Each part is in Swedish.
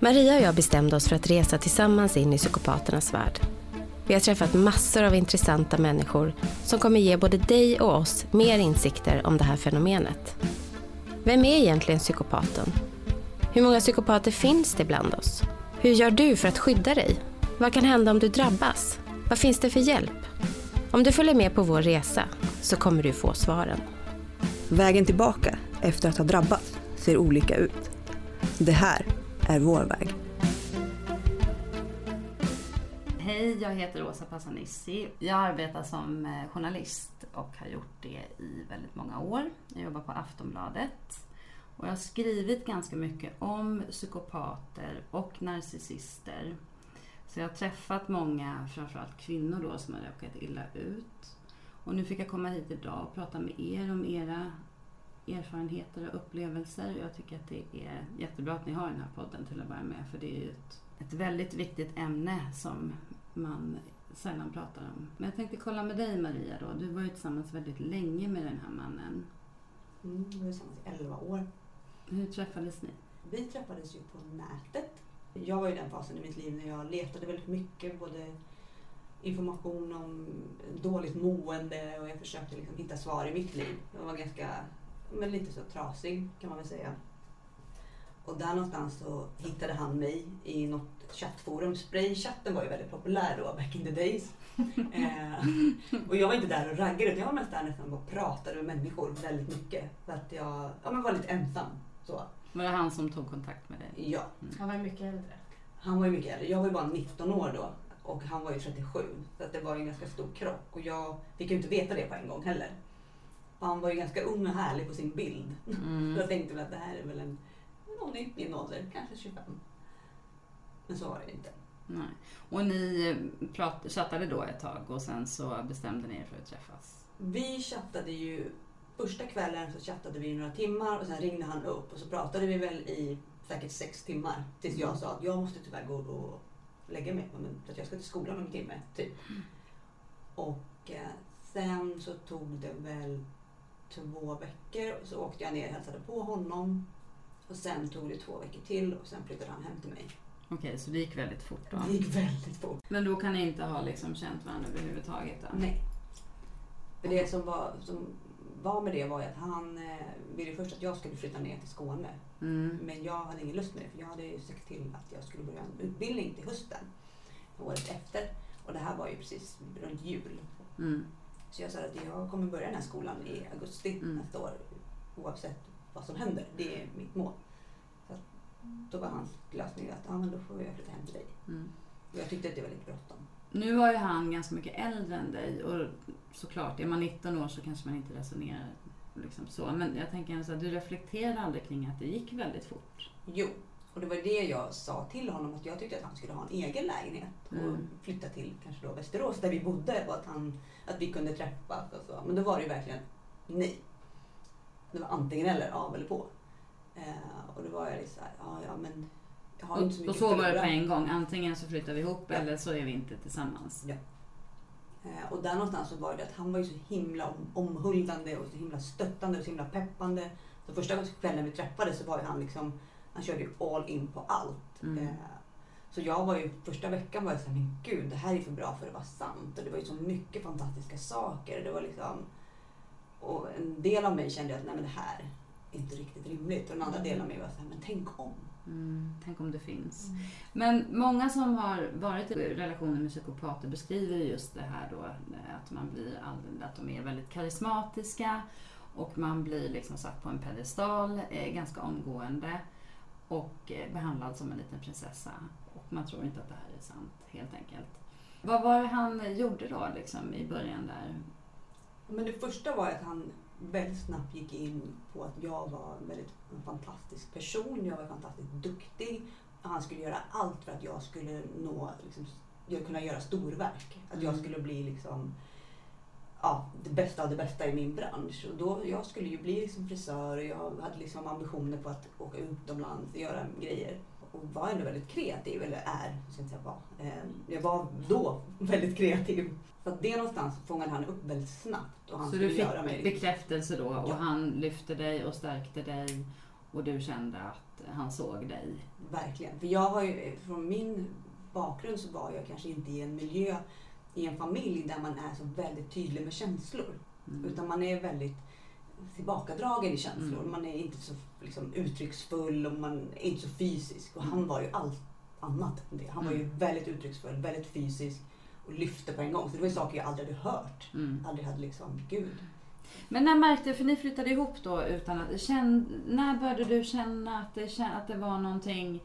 Maria och jag bestämde oss för att resa tillsammans in i psykopaternas värld. Vi har träffat massor av intressanta människor som kommer ge både dig och oss mer insikter om det här fenomenet. Vem är egentligen psykopaten? Hur många psykopater finns det bland oss? Hur gör du för att skydda dig? Vad kan hända om du drabbas? Vad finns det för hjälp? Om du följer med på vår resa så kommer du få svaren. Vägen tillbaka efter att ha drabbats ser olika ut. Det här är vår väg. Hej, jag heter Åsa Passanissi. Jag arbetar som eh, journalist och har gjort det i väldigt många år. Jag jobbar på Aftonbladet och jag har skrivit ganska mycket om psykopater och narcissister. Så jag har träffat många, framförallt kvinnor då, som har råkat illa ut. Och nu fick jag komma hit idag och prata med er om era erfarenheter och upplevelser. Jag tycker att det är jättebra att ni har den här podden till att börja med. För det är ju ett, ett väldigt viktigt ämne som man sällan pratar om. Men jag tänkte kolla med dig Maria då. Du var ju tillsammans väldigt länge med den här mannen. Mm, vi var tillsammans i 11 år. Hur träffades ni? Vi träffades ju på nätet. Jag var i den fasen i mitt liv när jag letade väldigt mycket. Både information om dåligt mående och jag försökte liksom hitta svar i mitt liv. Jag var ganska, men lite så trasig kan man väl säga. Och där någonstans så hittade han mig i något chattforum. Spraychatten var ju väldigt populär då, back in the days. eh, och jag var inte där och raggade utan jag var mest där nästan och pratade med människor väldigt mycket. För att jag ja, men var lite ensam. Så. Var det han som tog kontakt med dig? Ja. Han var ju mycket äldre. Han var ju mycket äldre. Jag var ju bara 19 år då och han var ju 37. Så att det var ju en ganska stor krock och jag fick ju inte veta det på en gång heller. Han var ju ganska ung och härlig på sin bild. Mm. Jag tänkte väl att det här är väl en, någon i min ålder, kanske 25. Men så var det inte. Nej. Och ni eh, prat, chattade då ett tag och sen så bestämde ni er för att träffas? Vi chattade ju, första kvällen så chattade vi i några timmar och sen ringde han upp och så pratade vi väl i säkert sex timmar. Tills jag sa att jag måste tyvärr gå och lägga mig för att jag ska till skolan om en timme. Typ. Och eh, sen så tog det väl två veckor och så åkte jag ner och hälsade på honom. Och sen tog det två veckor till och sen flyttade han hem till mig. Okej, så det gick väldigt fort då? Det gick väldigt fort. Men då kan ni inte ha liksom känt varandra överhuvudtaget? Då? Nej. För det som var, som var med det var att han eh, ville först att jag skulle flytta ner till Skåne. Mm. Men jag hade ingen lust med det för jag hade ju sagt till att jag skulle börja en utbildning till hösten. Året efter. Och det här var ju precis runt jul. Mm. Så jag sa att jag kommer börja den här skolan i augusti Mm. nästa år. Oavsett vad som händer. Det är mitt mål. Så att, då var hans lösning att ah, men då får jag flytta hem till dig. Mm. Och jag tyckte att det var lite bråttom. Nu var ju han ganska mycket äldre än dig och såklart, är man 19 år så kanske man inte resonerar liksom så. Men jag tänker så att du reflekterar aldrig kring att det gick väldigt fort. Jo, och det var det jag sa till honom att jag tyckte att han skulle ha en egen lägenhet och Mm. flytta till kanske då Västerås där vi bodde och att, han, att vi kunde träffas och så. Men då var det ju verkligen nej. Det var antingen eller, av eller på. Eh, och då var jag lite såhär, ja ja men jag har Och, inte så och mycket så att var det på en gång. Antingen så flyttar vi ihop Ja. eller så är vi inte tillsammans. Ja. Eh, och där någonstans så var det att han var ju så himla om, omhuldande och så himla stöttande och så himla peppande. Så första kvällen vi träffades så var ju han liksom, han körde ju all in på allt. Mm. Eh, så jag var ju, första veckan var jag såhär, men gud det här är för bra för att vara sant. Och det var ju så mycket fantastiska saker. Det var liksom, och en del av mig kände att nej men det här är inte riktigt rimligt. Och den andra delen av mig var såhär, men tänk om. Mm, tänk om det finns. Men många som har varit i relationer med psykopater beskriver just det här då eh, att man blir all- att de är väldigt karismatiska och man blir liksom satt på en pedestal eh, ganska omgående och eh, behandlad som en liten prinsessa. Och man tror inte att det här är sant helt enkelt. Vad var det han gjorde då liksom i början där? Men det första var att han väldigt snabbt gick in på att jag var en väldigt fantastisk person. Jag var fantastiskt duktig. Han skulle göra allt för att jag skulle nå, liksom, kunna göra storverk. Att jag Mm. skulle bli liksom, ja, det bästa av det bästa i min bransch. Och då, jag skulle ju bli liksom frisör och jag hade liksom ambitioner på att åka utomlands och göra grejer. Och var ändå väldigt kreativ, eller är, jag ska inte säga var. Eh, Jag var då väldigt kreativ. Så att det någonstans fångade han upp väldigt snabbt. Och han Så du fick göra mig bekräftelse då och Ja. han lyfte dig och stärkte dig Och du kände att han såg dig? Verkligen. För jag har ju, från min bakgrund så var jag kanske inte i en miljö, i en familj där man är så väldigt tydlig med känslor. Mm. Utan man är väldigt tillbakadragen i känslor. Mm. Man är inte så liksom, uttrycksfull och man är inte så fysisk. Och han var ju allt annat än det. Han var ju Mm. väldigt uttrycksfull, väldigt fysisk och lyfte på en gång. Så det var ju saker jag aldrig hade hört. Mm. Aldrig hade liksom, gud. Men när märkte du, för ni flyttade ihop då utan att, känn, när började du känna att det, att det var någonting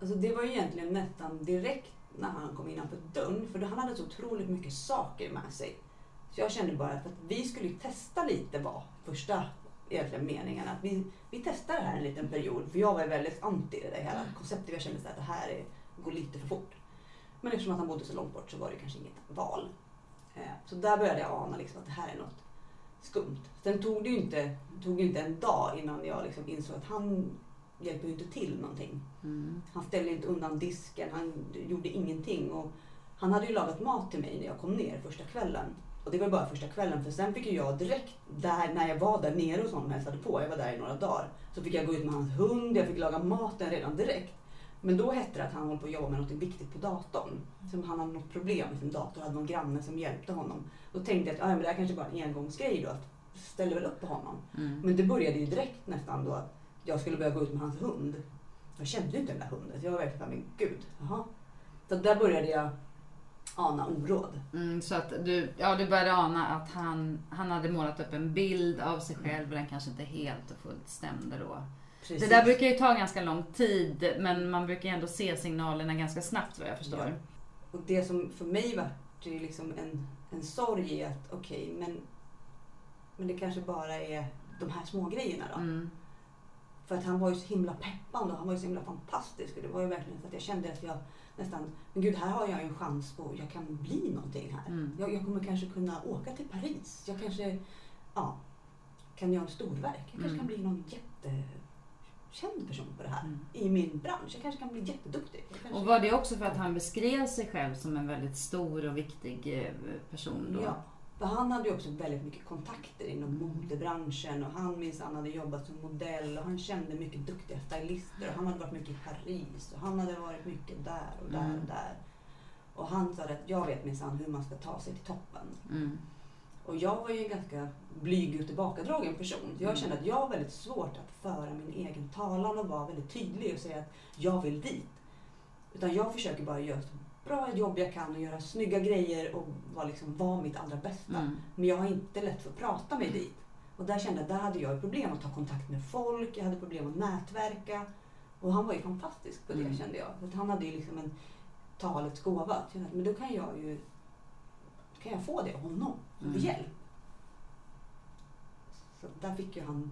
Alltså det var ju egentligen nästan direkt när han kom innanför dörren. För han hade så otroligt mycket saker med sig. Så jag kände bara att vi skulle testa lite var första egentligen meningen. Att vi, vi testar det här en liten period. För jag var väldigt anti det där hela konceptet. Jag kände att det här är, går lite för fort. Men eftersom att han bodde så långt bort så var det kanske inget val. Eh, Så där började jag ana liksom att det här är något skumt. Sen tog det ju inte, tog inte en dag innan jag liksom insåg att han hjälper ju inte till någonting. mm. Han ställde inte undan disken, han gjorde ingenting. Och han hade ju lagat mat till mig när jag kom ner första kvällen. Och det var bara första kvällen för sen fick jag direkt, där, när jag var där nere hos honom och hälsade på, jag var där i några dagar, så fick jag gå ut med hans hund, jag fick laga maten redan direkt. Men då hette det att han höll på att jobba med något viktigt på datorn. Som han hade något problem med sin dator, hade någon granne som hjälpte honom. Då tänkte jag att ah, men det här kanske bara är en engångsgrej då, att ställer väl upp på honom. Mm. Men det började ju direkt nästan då att jag skulle börja gå ut med hans hund. Jag kände ju inte den där hunden. Så jag var verkligen såhär, men gud, jaha. Så där började jag ana oråd. Mm, så att du, ja, du började ana att han, han hade målat upp en bild av sig själv och den kanske inte helt och fullt stämde då. Precis. Det där brukar ju ta ganska lång tid men man brukar ju ändå se signalerna ganska snabbt vad jag förstår. Ja. Och det som för mig var det är liksom en, en sorg i att okej, men, men det kanske bara är de här små grejerna då. Mm. För att han var ju så himla peppande och han var ju så himla fantastisk. Och det var ju verkligen så att jag kände att jag nästan, men gud här har jag ju en chans på, jag kan bli någonting här. Mm. Jag, jag kommer kanske kunna åka till Paris. Jag kanske, ja, kan göra ett storverk. Jag kanske Mm. kan bli någon jättekänd person på det här. Mm. I min bransch. Jag kanske kan bli jätteduktig. Kanske, Och var det också för att han beskrev sig själv som en väldigt stor och viktig eh, person då? Ja. För han hade ju också väldigt mycket kontakter inom modebranschen och han minsann hade jobbat som modell och han kände mycket duktiga stylister och han hade varit mycket i Paris och han hade varit mycket där och där Mm. och där. Och han sa att jag vet minsann hur man ska ta sig till toppen. Mm. Och jag var ju en ganska blyg och tillbakadragen person. Så jag Mm. kände att jag har väldigt svårt att föra min egen talan och vara väldigt tydlig och säga att jag vill dit. Utan jag försöker bara göra så bra jobb jag kan och göra snygga grejer och vara, liksom, vara mitt allra bästa. Mm. Men jag har inte lätt för att prata mig dit. Och där kände jag, där hade jag problem att ta kontakt med folk, jag hade problem att nätverka. Och han var ju fantastisk på det Mm. kände jag. Att han hade ju liksom en talets gåva. Men då kan jag ju kan jag få det av honom, Mm. hjälp. Så där fick ju han,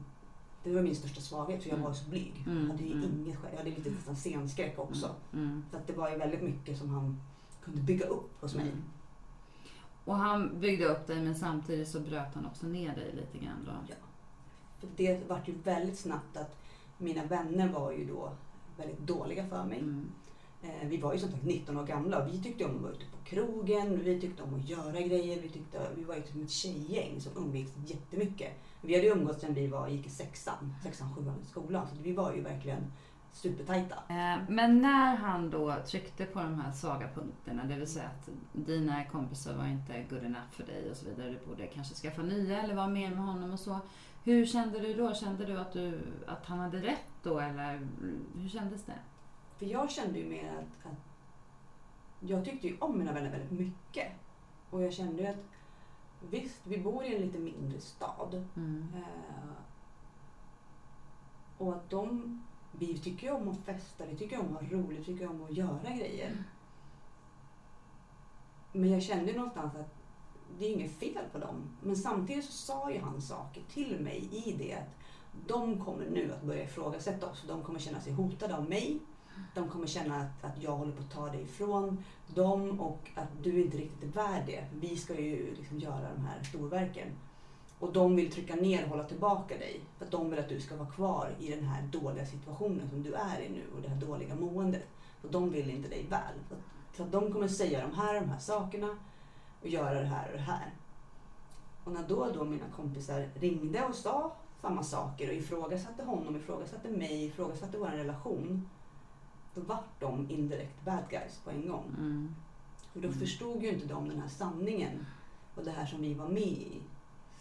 det var min största svaghet för jag Mm. var så blyg. Mm, Jag hade ju mm. inget jag hade lite nästan scenskräck också. Mm. Så att det var ju väldigt mycket som han kunde bygga upp hos mig. Mm. Och han byggde upp dig men samtidigt så bröt han också ner dig lite grann då? Ja. För det vart ju väldigt snabbt att mina vänner var ju då väldigt dåliga för mig. Mm. Eh, vi var ju som sagt 19 år gamla och vi tyckte om att vara ute på krogen, vi tyckte om att göra grejer, vi, tyckte, vi var ju som ett tjejgäng som umgicks jättemycket. Vi hade ju umgåtts sedan vi var, gick i sexan, sexan, sjuan i skolan. Så vi var ju verkligen supertajta. Eh, Men när han då tryckte på de här svaga punkterna, det vill säga att dina kompisar var inte good enough för dig och så vidare, du borde kanske skaffa nya eller vara mer med honom och så. Hur kände du då? Kände du att, du, att han hade rätt då eller hur kändes det? För jag kände ju mer att, att jag tyckte ju om mina vänner väldigt mycket. Och jag kände ju att visst, vi bor i en lite mindre stad. Mm. Eh, och att de, vi tycker ju om att festa, vi tycker om att ha roligt, vi tycker om att göra grejer. Men jag kände någonstans att det är inget fel på dem. Men samtidigt så sa ju han saker till mig i det att de kommer nu att börja ifrågasätta oss. De kommer känna sig hotade av mig. De kommer känna att, att jag håller på att ta dig ifrån dem och att du inte riktigt är värd det. Vi ska ju liksom göra de här storverken. Och de vill trycka ner och hålla tillbaka dig. För att de vill att du ska vara kvar i den här dåliga situationen som du är i nu och det här dåliga måendet. Och de vill inte dig väl. Så att, så att de kommer säga de här de här sakerna och göra det här och det här. Och när då, då mina kompisar ringde och sa samma saker och ifrågasatte honom, ifrågasatte mig, ifrågasatte vår relation. Då vart de indirekt bad guys på en gång. Mm. Och då Mm. förstod ju inte de den här sanningen och det här som vi var med i.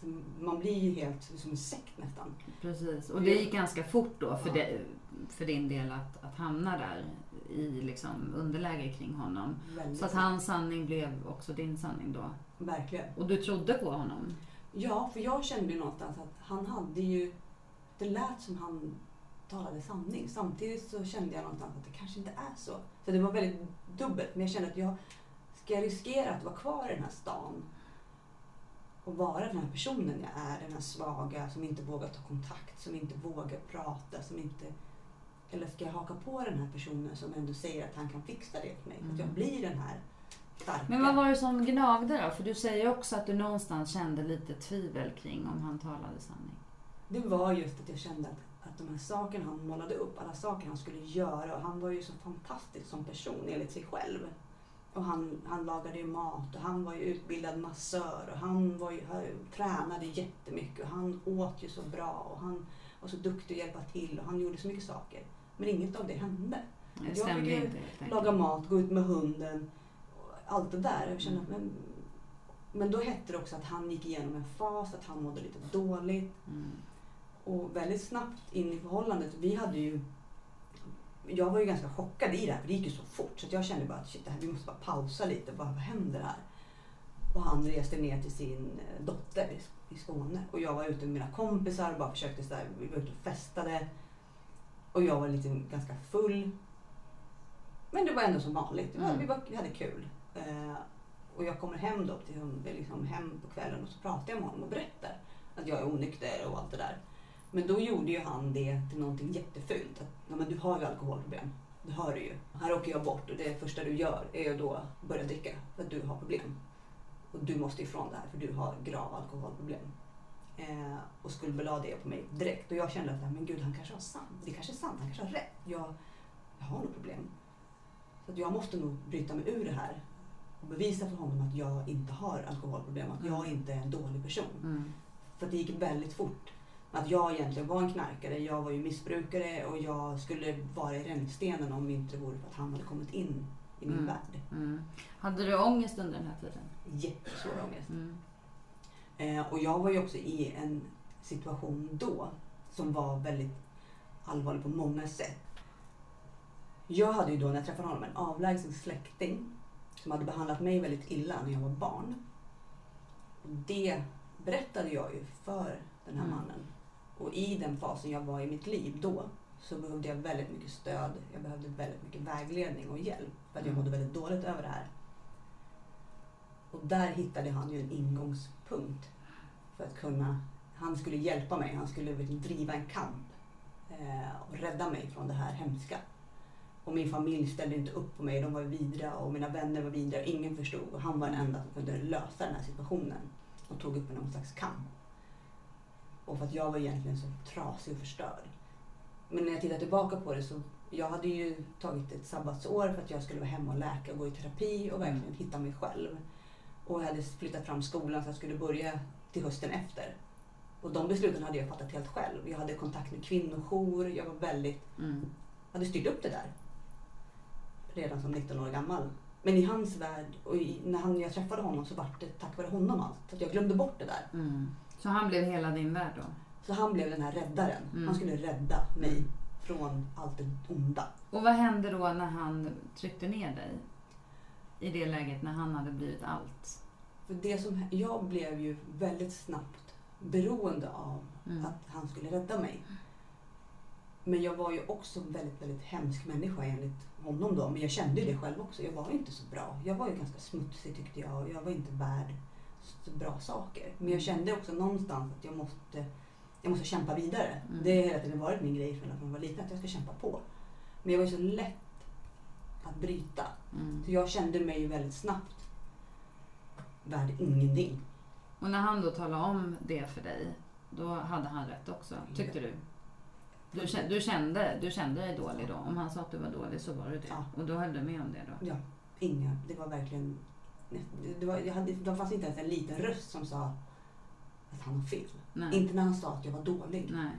Så man blir ju helt som en sekt nästan. Precis, och det gick ganska fort då för, det, för din del att, att hamna där i liksom underläge kring honom. Väldigt Så att hans sanning blev också din sanning då. Verkligen. Och du trodde på honom. Ja, för jag kände ju någonstans att han hade ju... Det lät som han talade sanning. Samtidigt så kände jag någonstans att det kanske inte är så. Så det var väldigt dubbelt. Men jag kände att jag ska jag riskera att vara kvar i den här stan och vara den här personen jag är, den här svaga som inte vågar ta kontakt, som inte vågar prata, som inte... Eller ska jag haka på den här personen som ändå säger att han kan fixa det för mig? Så att jag Mm. blir den här starka. Men vad var det som gnagde då? För du säger också att du någonstans kände lite tvivel kring om han talade sanning. Det var just att jag kände att, att de här sakerna han målade upp, alla saker han skulle göra. Och han var ju så fantastisk som person enligt sig själv. Och han, han lagade ju mat och han var ju utbildad massör och han, var ju, han tränade jättemycket och han åt ju så bra och han var så duktig att hjälpa till och han gjorde så mycket saker. Men inget av det hände. Det Jag fick ju inte. Laga mat, gå ut med hunden, och allt det där. Jag kände att, men, men då hette det också att han gick igenom en fas, att han mådde lite dåligt. Mm. Och väldigt snabbt in i förhållandet. Vi hade ju... Jag var ju ganska chockad i det här för det gick ju så fort. Så jag kände bara att shit, det här, vi måste bara pausa lite. Bara, vad händer här? Och han reste ner till sin eh, dotter i- Skåne. Och jag var ute med mina kompisar och bara försökte så här, Vi var ute och festade. Och jag var lite ganska full. Men det var ändå som vanligt. Mm. vi, var, vi hade kul. Eh, och jag kommer hem då till liksom hem på kvällen och så pratar jag med honom och berättar att jag är onykter och allt det där. Men då gjorde ju han det till någonting jättefult. Att, ja, men du har ju alkoholproblem. Det hör du ju. Här åker jag bort och det första du gör är ju då att börja dricka för att du har problem. Och du måste ifrån det här för du har grava alkoholproblem. Eh, och skuldbelade det på mig direkt. Och jag kände att men gud, han kanske har sant. Det kanske är sant. Han kanske har rätt. Jag, jag har nog problem. Så att jag måste nog bryta mig ur det här och bevisa för honom att jag inte har alkoholproblem. Att jag inte är en dålig person. Mm. För det gick väldigt fort. Att jag egentligen var en knarkare, jag var ju missbrukare och jag skulle vara i rännstenen om det inte vore för att han hade kommit in i min Mm. värld. Mm. Hade du ångest under den här tiden? Jättesvår ångest. Mm. Eh, och jag var ju också i en situation då som var väldigt allvarlig på många sätt. Jag hade ju då när jag träffade honom en avlägsen släkting som hade behandlat mig väldigt illa när jag var barn. Och det berättade jag ju för den här Mm. mannen. Och i den fasen jag var i mitt liv då så behövde jag väldigt mycket stöd. Jag behövde väldigt mycket vägledning och hjälp för att jag Mm. mådde väldigt dåligt över det här. Och där hittade han ju en ingångspunkt för att kunna, han skulle hjälpa mig, han skulle driva en kamp eh, och rädda mig från det här hemska. Och min familj ställde inte upp på mig, de var vidriga och mina vänner var vidriga, ingen förstod och han var den enda som kunde lösa den här situationen och tog upp någon slags kamp. Och för att jag var egentligen så trasig och förstörd. Men när jag tittar tillbaka på det så jag hade ju tagit ett sabbatsår för att jag skulle vara hemma och läka och gå i terapi och verkligen hitta mig själv. Och jag hade flyttat fram skolan så jag skulle börja till hösten efter. Och de besluten hade jag fattat helt själv. Jag hade kontakt med kvinnojour, jag var väldigt, Mm. hade styrt upp det där. Redan som 19 år gammal. Men i hans värld och i, när han, jag träffade honom så var det tack vare honom allt. Så att jag glömde bort det där. Mm. Så han blev hela din värld då? Så han blev den här räddaren. Mm. Han skulle rädda mig från allt det onda. Och vad hände då när han tryckte ner dig? I det läget när han hade blivit allt? För det som, jag blev ju väldigt snabbt beroende av Mm. att han skulle rädda mig. Men jag var ju också en väldigt, väldigt hemsk människa enligt honom då. Men jag kände ju det själv också. Jag var ju inte så bra. Jag var ju ganska smutsig tyckte jag jag var inte värd bra saker. Men jag kände också någonstans att jag måste, jag måste kämpa vidare. Mm. Det har hela tiden varit min grej från att jag var liten, att jag ska kämpa på. Men jag var ju så lätt att bryta. Mm. Så jag kände mig väldigt snabbt värd ingenting. Och när han då talade om det för dig, då hade han rätt också, tyckte du? Du kände, du, kände, du kände dig dålig då? Om han sa att du var dålig så var du det? Ja. Och då höll du med om det då? Ja, inga. Det var verkligen... Det, var, jag hade, det fanns inte ens en liten röst som sa att han har fel. Nej. Inte när han sa att jag var dålig. Nej.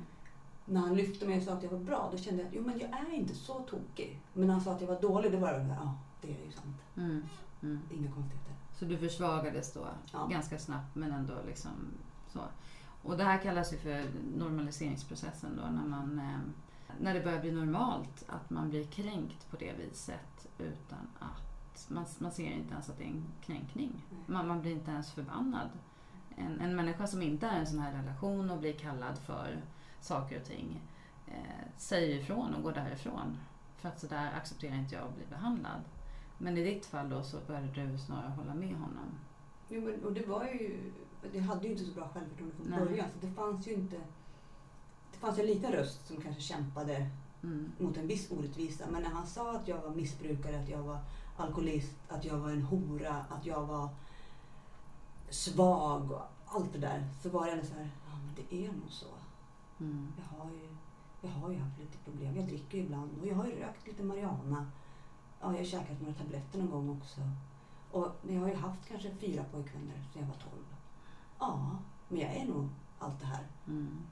När han lyfte mig och sa att jag var bra, då kände jag att jo, men jag är inte så tokig. Men när han sa att jag var dålig, då var det ja, det är ju sant. Mm. Mm. Inga konstigheter. Så du försvagades då Ja. ganska snabbt men ändå liksom så. Och det här kallas ju för normaliseringsprocessen då när man eh, när det börjar bli normalt att man blir kränkt på det viset utan att man, man ser inte ens att det är en kränkning. Man, man blir inte ens förbannad. En, en människa som inte är i en sån här relation och blir kallad för saker och ting eh, säger ifrån och går därifrån. För att så där accepterar inte jag att bli behandlad. Men i ditt fall då så började du snarare hålla med honom. Jo, men, och det var ju, det hade ju inte så bra självförtroende från början. Så det fanns ju inte, det fanns en liten röst som kanske kämpade Mm. mot en viss orättvisa. Men när han sa att jag var missbrukare, att jag var alkoholist, att jag var en hora, att jag var svag och allt det där. Så var det ändå så här, ja men det är nog så. Mm. Jag har ju, jag har ju haft lite problem. Jag dricker ju ibland och jag har ju rökt lite marijuana. Ja, jag har käkat några tabletter någon gång också. Och, men jag har ju haft kanske fyra pojkvänner sedan jag var 12. Ja, men jag är nog allt det här. Mm.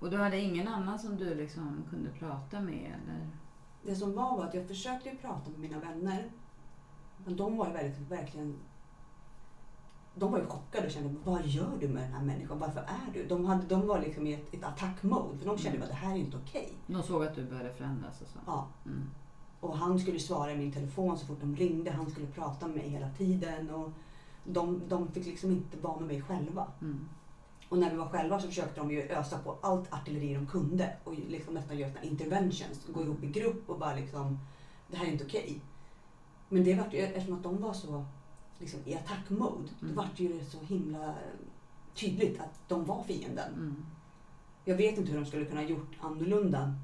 Och du hade ingen annan som du liksom kunde prata med? Eller? Det som var var att jag försökte prata med mina vänner. Men de var väldigt, verkligen... De var ju chockade och kände, vad gör du med den här människan? Varför är du? De, hade, de var liksom i ett, ett attack-mode. För de kände Mm. att det här är inte okej. De såg att du började förändras och så? Ja. Mm. Och han skulle svara i min telefon så fort de ringde. Han skulle prata med mig hela tiden. Och de, de fick liksom inte vara med mig själva. Mm. Och när vi var själva så försökte de ju ösa på allt artilleri de kunde. Och liksom nästan göra interventions. Gå ihop i grupp och bara liksom, det här är inte okej. Men det var ju, eftersom att de var så liksom, i attack-mode, Mm. då var det ju så himla tydligt att de var fienden. Mm. Jag vet inte hur de skulle kunna gjort annorlunda.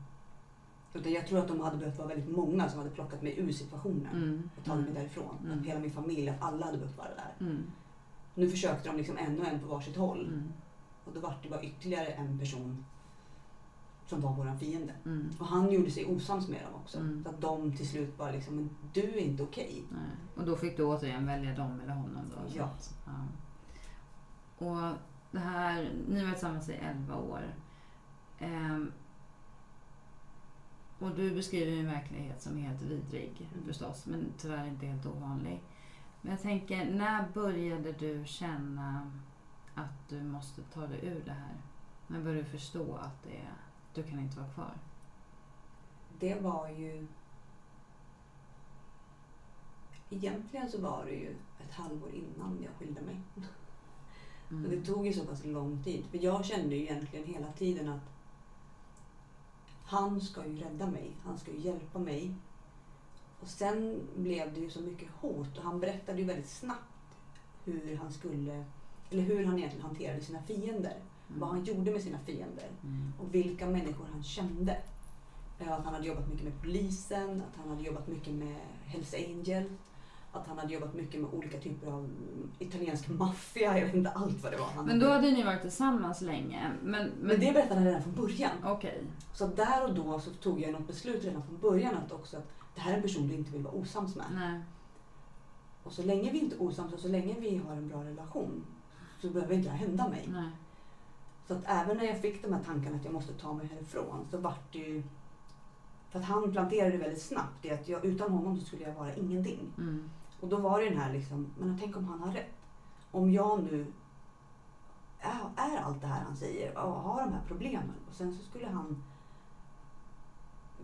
Utan jag tror att de hade behövt vara väldigt många som hade plockat mig ur situationen. Mm. Och tagit mig därifrån. Mm. Att hela min familj, att alla hade behövt vara där. Mm. Nu försökte de liksom en och en på varsitt håll. Och då var det bara ytterligare en person som var våran fiende. Mm. Och han gjorde sig osams med dem också. Mm. Så att de till slut bara liksom, men du är inte okej. Nej. Och då fick du återigen välja dem eller honom då? Ja. att- ja. Och det här, ni har varit tillsammans i 11 år. Ehm, och du beskriver en verklighet som är helt vidrig Mm. förstås, men tyvärr inte helt ovanlig. Men jag tänker, när började du känna att du måste ta dig ur det här? När började du förstå att det, du kan inte vara kvar? Det var ju... Egentligen så var det ju ett halvår innan jag skilde mig. Mm. Och det tog ju så pass lång tid. För jag kände ju egentligen hela tiden att han ska ju rädda mig. Han ska ju hjälpa mig. Och sen blev det ju så mycket hot och han berättade ju väldigt snabbt hur han skulle, eller hur han egentligen hanterade sina fiender. Mm. Vad han gjorde med sina fiender Mm. och vilka människor han kände. Eh, Att han hade jobbat mycket med polisen, att han hade jobbat mycket med Hells Angel, att han hade jobbat mycket med olika typer av italiensk maffia. Jag vet inte allt vad det var. Han Men då hade- ni varit tillsammans länge. Men, men, men det berättade han redan från början. Okej. Så där och då så tog jag något beslut redan från början att också att det här är en person du inte vill vara osams med. Nej. Och så länge vi inte är osams och så länge vi har en bra relation så behöver inte det hända mig. Nej. Så att även när jag fick de här tankarna att jag måste ta mig härifrån så vart det ju... För att han planterade det väldigt snabbt det att jag, utan honom så skulle jag vara ingenting. Mm. Och då var det den här liksom, men tänk om han har rätt. Om jag nu är, är allt det här han säger och har de här problemen och sen så skulle han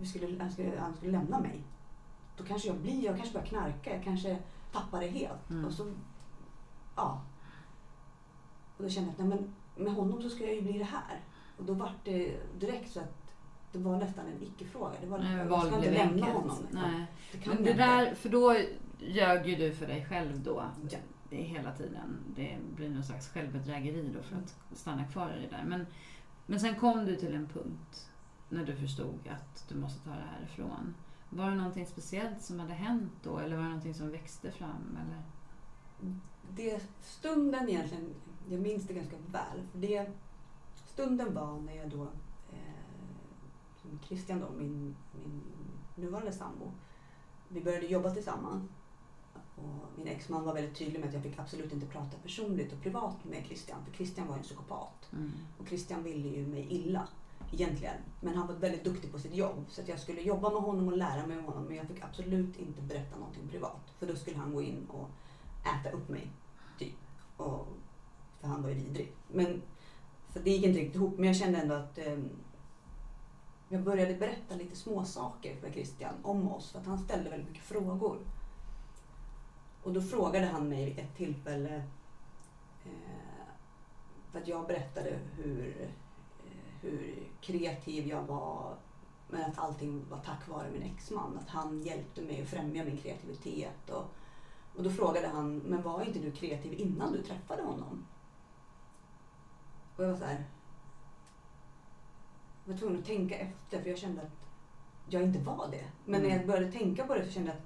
skulle, han, skulle, han skulle lämna mig. Då kanske jag blir, jag kanske börjar knarka, jag kanske tappar det helt. Mm. Och så, ja. Och då kände jag att nej, men med honom så ska jag ju bli det här. Och då var det direkt så att det var nästan en icke-fråga. Det var Nej, jag ska inte lämna enkelt. honom. Nej. Det kan Men det inte. där, för då ljög ju du för dig själv då. Ja. Det är hela tiden. Det blir någon slags självbedrägeri då för att stanna kvar i det där. Men, men sen kom du till en punkt när du förstod att du måste ta det härifrån. Var det någonting speciellt som hade hänt då? Eller var det någonting som växte fram? Eller? det stunden egentligen, jag minns det ganska väl. För det, stunden var när jag då, eh, som Christian då, min, min nuvarande sambo, vi började jobba tillsammans. Och min exman var väldigt tydlig med att jag fick absolut inte prata personligt och privat med Christian. För Christian var ju en psykopat. Mm. Och Christian ville ju mig illa egentligen. Men han var väldigt duktig på sitt jobb. Så att jag skulle jobba med honom och lära mig av honom. Men jag fick absolut inte berätta någonting privat. För då skulle han gå in och äta upp mig. Typ. Och, för han var ju vidrig. Men, så det gick inte riktigt ihop. Men jag kände ändå att eh, jag började berätta lite små saker för Christian om oss. För att han ställde väldigt mycket frågor. Och då frågade han mig vid ett tillfälle eh, för att jag berättade hur, eh, hur kreativ jag var men att allting var tack vare min exman. Att han hjälpte mig att främja min kreativitet. Och, och då frågade han, men var inte du kreativ innan du träffade honom? Och jag var så här. Var tvungen att tänka efter för jag kände att jag inte var det. Men när jag började tänka på det så kände jag att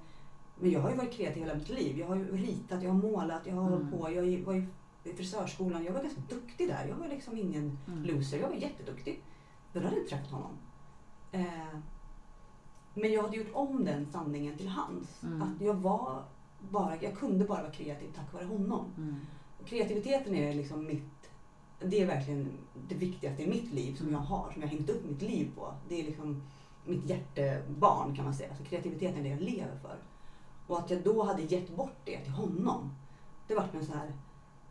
men jag har ju varit kreativ hela mitt liv. Jag har ju ritat, jag har målat, jag har Mm. hållit på. Jag var i frisörskolan. Jag var ganska duktig där. Jag var liksom ingen Mm. loser. Jag var jätteduktig. Men då hade jag inte träffat honom. Eh, men jag hade gjort om den sanningen till hans. Mm. Att jag var bara, jag kunde bara vara kreativ tack vare honom. Mm. Och kreativiteten är liksom mitt, det är verkligen det viktigaste i mitt liv som jag har, som jag har hängt upp mitt liv på. Det är liksom mitt hjärtebarn kan man säga. Så kreativiteten är det jag lever för. Och att jag då hade gett bort det till honom. Det var en så här,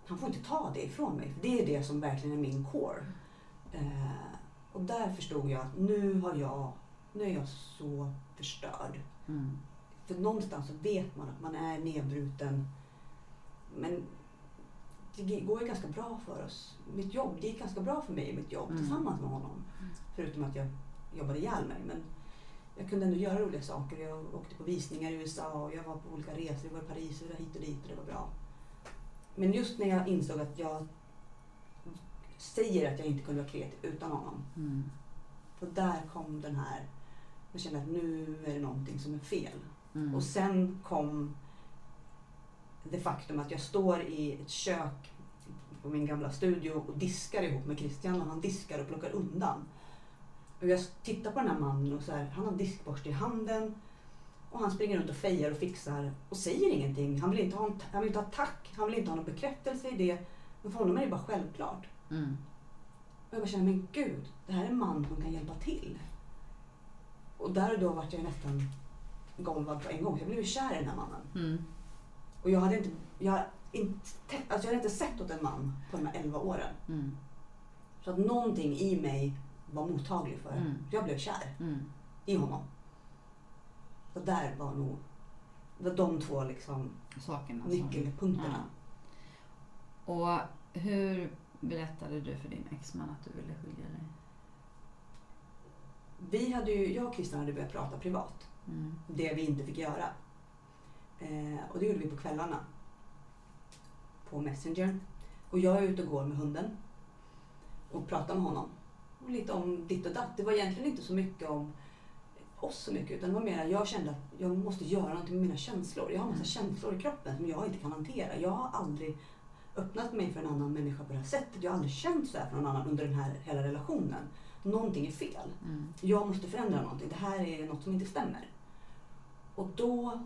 han får inte ta det ifrån mig. För det är det som verkligen är min core. Eh, och där förstod jag att nu har jag, nu är jag så förstörd. Mm. För någonstans så vet man att man är nedbruten. Men det går ju ganska bra för oss. Mitt jobb, det gick ganska bra för mig i mitt jobb Mm. tillsammans med honom. Förutom att jag jobbade ihjäl mig. Men jag kunde ändå göra roliga saker. Jag åkte på visningar i USA och jag var på olika resor. Jag var i Paris och hit och dit och det var bra. Men just när jag insåg att jag säger att jag inte kunde vara kreativ utan honom. Mm. Och där kom den här, jag kände att nu är det någonting som är fel. Mm. Och sen kom det faktum att jag står i ett kök på min gamla studio och diskar ihop med Christian och han diskar och plockar undan. Och jag tittar på den här mannen och så här, han har diskborste i handen och han springer runt och fejar och fixar och säger ingenting. Han vill inte ha, en, han vill inte ha tack, han vill inte ha någon bekräftelse i det. Men för honom är det bara självklart. Mm. Och jag bara känner, men gud, det här är en man som kan hjälpa till. Och där och då vart jag nästan golvad på en gång. Jag blev ju kär i den här mannen. Mm. Och jag hade inte, jag, inte, alltså jag hade inte sett åt en man på de här 11 åren. Mm. Så att någonting i mig var mottaglig för. Mm. Jag blev kär Mm. i honom. Så där var nog, var de två liksom Sakerna nyckelpunkterna. Ja. Och hur berättade du för din exman att du ville skilja dig? Vi hade ju, jag och Christian hade börjat prata privat. Mm. det vi inte fick göra. Eh, och det gjorde vi på kvällarna. På Messenger. Och jag är ute och går med hunden. Och pratar med honom. Och lite om ditt och datt. Det var egentligen inte så mycket om oss så mycket. Utan det var mer att jag kände att jag måste göra någonting med mina känslor. Jag har en massa känslor i kroppen som jag inte kan hantera. Jag har aldrig öppnat mig för en annan människa på det här sättet. Jag har aldrig känt så här för någon annan under den här hela relationen. Någonting är fel Mm. jag måste förändra någonting. Det här är något som inte stämmer. Och då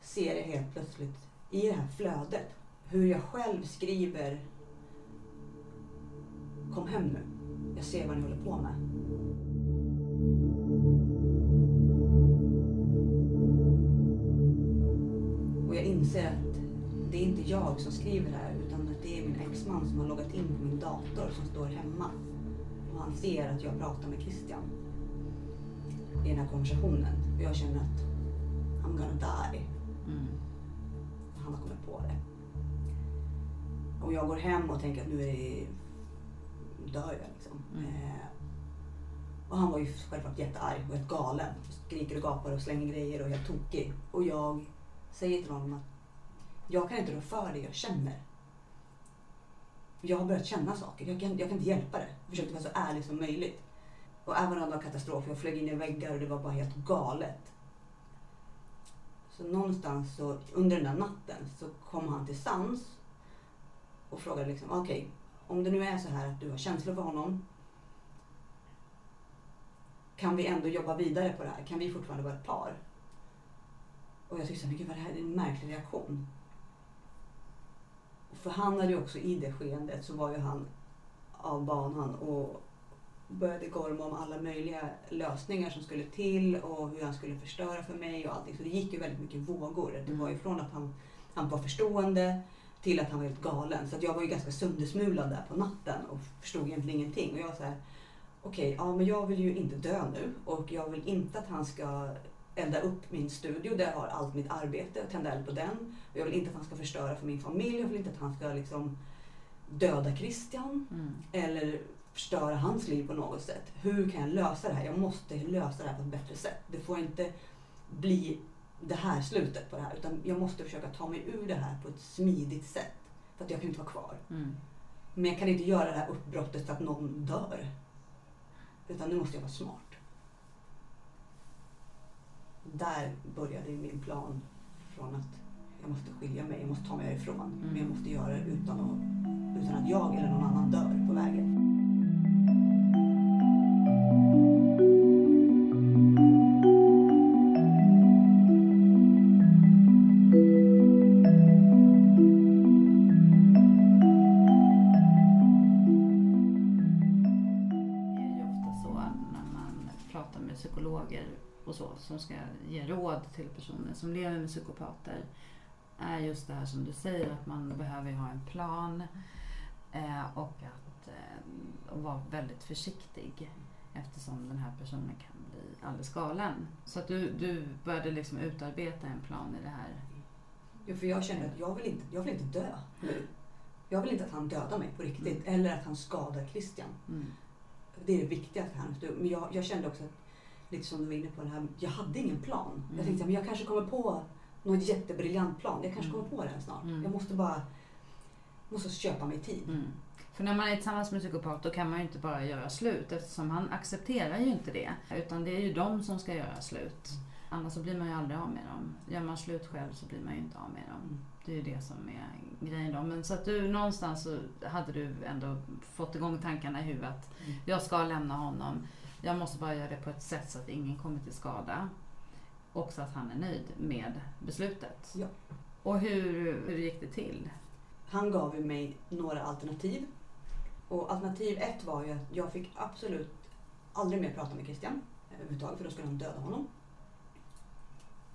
ser jag helt plötsligt i det här flödet hur jag själv skriver Kom hem nu. Jag ser vad ni håller på med. Och jag inser att det är inte jag som skriver det här utan att det är min exman som har loggat in på min dator som står hemma. Och han ser att jag pratar med Christian i den här konversationen. Och jag känner att I'm gonna die. Han har kommit på det. Och jag går hem och tänker att nu är det, dör jag liksom. Mm. Eh, och han var ju självklart jättearg och helt galen. Skriker och gapar och slänger grejer och är helt tokig. Och jag säger till honom att jag kan inte rå för det jag känner. Jag har börjat känna saker. Jag kan, jag kan inte hjälpa det. Jag försökte vara så ärlig som möjligt. Och även om det var katastrof, jag flög in i väggar och det var bara helt galet. Så någonstans så, under den där natten så kom han till sans och frågade liksom, okej, om det nu är så här att du har känslor för honom, kan vi ändå jobba vidare på det här? Kan vi fortfarande vara ett par? Och jag tyckte såhär, men gud vad det här är en märklig reaktion. För han hade ju också i det skeendet så var ju han av banan och började gorma om alla möjliga lösningar som skulle till och hur han skulle förstöra för mig och allting. Så det gick ju väldigt mycket vågor. Det var ju från att han, han var förstående till att han var helt galen. Så att jag var ju ganska söndersmulad där på natten och förstod egentligen ingenting. Och jag var så här, okej, ja men jag vill ju inte dö nu och jag vill inte att han ska elda upp min studio där jag har allt mitt arbete och tända eld på den. Och jag vill inte att han ska förstöra för min familj. Jag vill inte att han ska liksom döda Christian Mm. eller förstöra hans liv på något sätt. Hur kan jag lösa det här? Jag måste lösa det här på ett bättre sätt. Det får inte bli det här slutet på det här utan jag måste försöka ta mig ur det här på ett smidigt sätt. För att jag kan inte vara kvar. Mm. Men jag kan inte göra det här uppbrottet så att någon dör. Utan nu måste jag vara smart. Där började min plan från att jag måste skilja mig, jag måste ta mig härifrån. Men jag måste göra det utan att, utan att jag eller någon annan dör på vägen. Som ska ge råd till personer som lever med psykopater är just det här som du säger att man behöver ha en plan eh, och att eh, och vara väldigt försiktig eftersom den här personen kan bli alldeles galen. Så att du, du började liksom utarbeta en plan i det här. Jo, för jag känner att jag vill, inte, jag vill inte dö nu. Jag vill inte att han dödar mig på riktigt. Eller att han skadar Christian. Mm. Det är det viktigaste här. Men jag, jag kände också, att, lite som du var inne på, det här, jag hade ingen plan. Mm. Jag tänkte att jag kanske kommer på någon jättebriljant plan. Jag kanske Mm. kommer på den snart. Mm. Jag måste bara måste köpa mig tid. Mm. För när man är tillsammans med en psykopat då kan man ju inte bara göra slut eftersom han accepterar ju inte det. Utan det är ju de som ska göra slut. Annars så blir man ju aldrig av med dem. Gör man slut själv så blir man ju inte av med dem. Mm. Det är ju det som är grejen då. Men så att du någonstans så hade du ändå fått igång tankarna i huvudet. Mm. Jag ska lämna honom. Jag måste bara göra det på ett sätt så att ingen kommer till skada. Och så att han är nöjd med beslutet. Ja. Och hur, hur gick det till? Han gav ju mig några alternativ. Och alternativ ett var ju att jag fick absolut aldrig mer prata med Christian överhuvudtaget för då skulle han döda honom.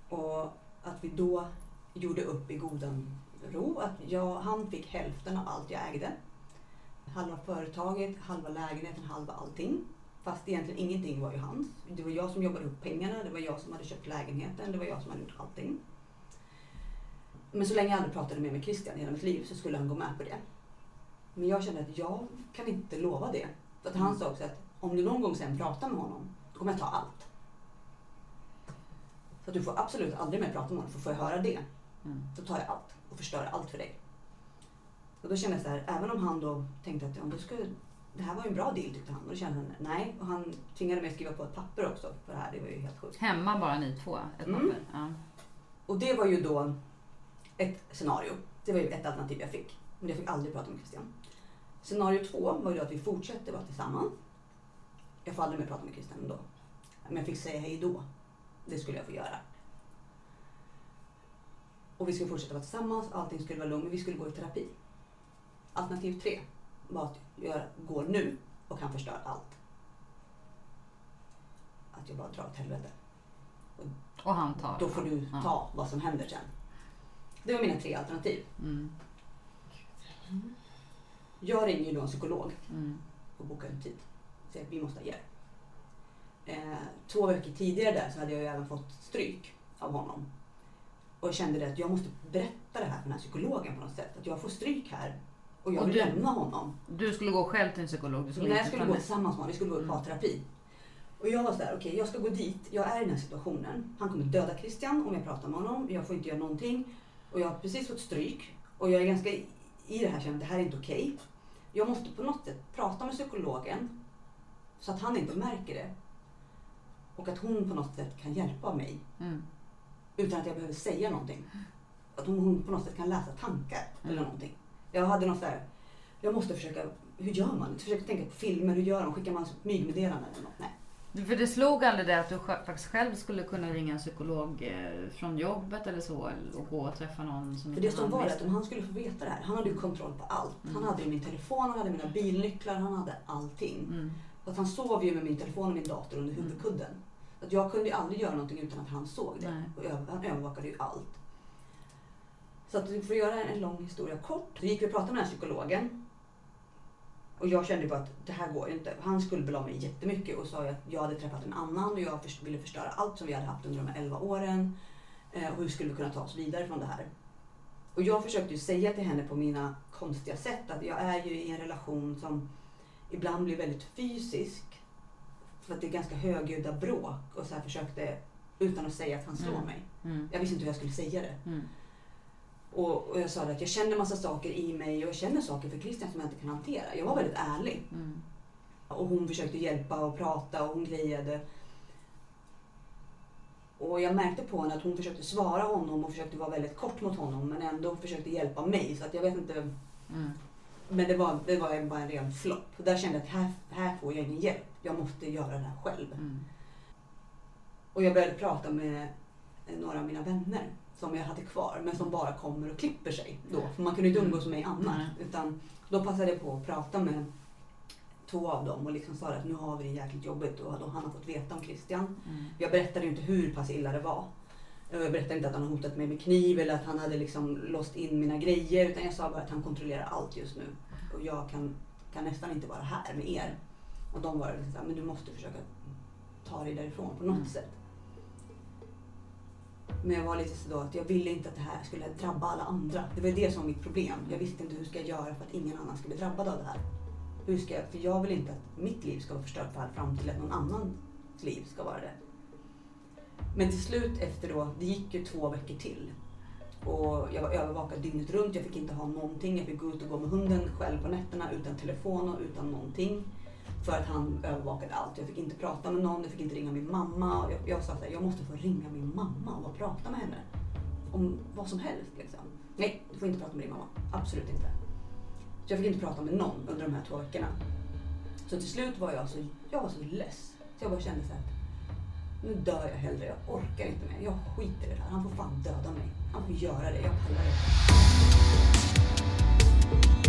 Och att vi då gjorde upp i godan ro. Att jag, han fick hälften av allt jag ägde. Halva företaget, halva lägenheten, halva allting. Fast egentligen ingenting var ju hans. Det var jag som jobbade upp pengarna, det var jag som hade köpt lägenheten, det var jag som hade gjort allting. Men så länge jag aldrig pratade mer med Christian hela mitt liv så skulle han gå med på det. Men jag kände att jag kan inte lova det. För att han sa också att om du någon gång sen pratar med honom, då kommer jag ta allt. Så att du får absolut aldrig mer prata med honom, för får jag höra det, Mm. då tar jag allt och förstör allt för dig. Och då kände jag så här, även om han då tänkte att ja, då skulle, det här var ju en bra deal tyckte han. Och då kände han nej. Och han tvingade mig att skriva på ett papper också för det här. Det var ju helt sjukt. Hemma bara ni två? Ett Mm. papper? Ja. Och det var ju då ett scenario. Det var ju ett alternativ jag fick. Men jag fick aldrig prata med Christian. Scenario två var ju att vi fortsätter vara tillsammans. Jag får aldrig mer prata med Christian ändå. Men jag fick säga hej då. Det skulle jag få göra. Och vi skulle fortsätta vara tillsammans, allting skulle vara lugnt, men vi skulle gå i terapi. Alternativ tre jag går nu och han förstör allt. Att jag bara drar åt helvete. Och han tar Då får du Ja. ta vad som händer sen. Det var mina tre alternativ. Mm. Jag ringer ju då en psykolog Mm. och bokar en tid. Säger att vi måste ha hjälp. Eh, två veckor tidigare där så hade jag ju även fått stryk av honom. Och jag kände det att jag måste berätta det här för den här psykologen på något sätt. Att jag får stryk här och jag Och vill du- lämna honom. Du skulle gå själv till en psykolog? Du skulle Nej, jag skulle gå tillsammans med honom. Vi skulle gå i Mm. parterapi. Och jag var sådär, okej jag ska gå dit. Jag är i den här situationen. Han kommer döda Christian om jag pratar med honom. Jag får inte göra någonting. Och jag har precis fått stryk. Och jag är ganska i det här känner det här är inte okej. Jag måste på något sätt prata med psykologen. Så att han inte märker det. Och att hon på något sätt kan hjälpa mig. Mm. Utan att jag behöver säga någonting. Att hon, hon på något sätt kan läsa tankar eller Mm. någonting. Jag hade något sådär, jag måste försöka, hur gör man? Försöka tänka på filmer, hur gör de? Skickar man smygmeddelanden eller något? Nej. För det slog aldrig det att du faktiskt själv skulle kunna ringa en psykolog eh, från jobbet eller så och gå och träffa någon som För det som han var att om han skulle få veta det här, han hade ju kontroll på allt. Han Mm. hade ju min telefon, han hade mina bilnycklar, han hade allting. Mm. Fast han sov ju med min telefon och min dator under Mm. huvudkudden. Att jag kunde ju aldrig göra någonting utan att han såg det. Nej. Och han övervakade ju allt. Så att för att göra en lång historia kort, så gick vi och pratade med den här psykologen. Och jag kände bara att det här går ju inte. Han skuldbelade mig jättemycket och sa att jag hade träffat en annan och jag ville förstöra allt som vi hade haft under de här 11 åren. Eh, och hur skulle vi kunna ta oss vidare från det här? Och jag försökte ju säga till henne på mina konstiga sätt att jag är ju i en relation som ibland blir väldigt fysisk. För att det är ganska högljudda bråk och så här försökte utan att säga att han slår Mm. mig. Mm. Jag visste inte hur jag skulle säga det. Mm. Och, och jag sa att jag känner massa saker i mig och jag känner saker för Christian som jag inte kan hantera. Jag var väldigt ärlig. Mm. Och hon försökte hjälpa och prata och hon grejade. Och jag märkte på henne att hon försökte svara honom och försökte vara väldigt kort mot honom men ändå försökte hjälpa mig. Så att jag vet inte. Mm. Men det var, det var bara en ren flopp. Där kände jag att här, här får jag ingen hjälp. Jag måste göra det här själv. Mm. Och jag började prata med några av mina vänner som jag hade kvar men som bara kommer och klipper sig då. För man kunde ju inte umgås med mig annars. Nej. Utan då passade jag på att prata med två av dem och liksom sa att nu har vi det jäkligt jobbigt och han har fått veta om Christian. Mm. Jag berättade ju inte hur pass illa det var. Jag berättade inte att han har hotat mig med kniv eller att han hade liksom låst in mina grejer utan jag sa bara att han kontrollerar allt just nu. Och jag kan, kan nästan inte vara här med er. Och de var liksom så här, men du måste försöka ta dig därifrån på något Mm. sätt. Men jag var lite sådär att jag ville inte att det här skulle drabba alla andra. Det var det som var mitt problem. Jag visste inte hur ska jag göra för att ingen annan ska bli drabbad av det här. Hur ska jag, för jag vill inte att mitt liv ska vara förstört för all framtid, att någon annans liv ska vara det. Men till slut efter då, det gick ju två veckor till. Och jag var övervakad dygnet runt, jag fick inte ha någonting. Jag fick gå ut och gå med hunden själv på nätterna utan telefon och utan någonting. För att han övervakade allt. Jag fick inte prata med någon, jag fick inte ringa min mamma. Jag, jag sa att jag måste få ringa min mamma och bara prata med henne. Om vad som helst liksom. Nej, du får inte prata med din mamma. Absolut inte. Så jag fick inte prata med någon under de här två veckorna. Så till slut var jag så, jag var så less. Så jag bara kände så här, nu dör jag hellre. Jag orkar inte mer. Jag skiter i det här. Han får fan döda mig. Han får göra det. Jag pallar det.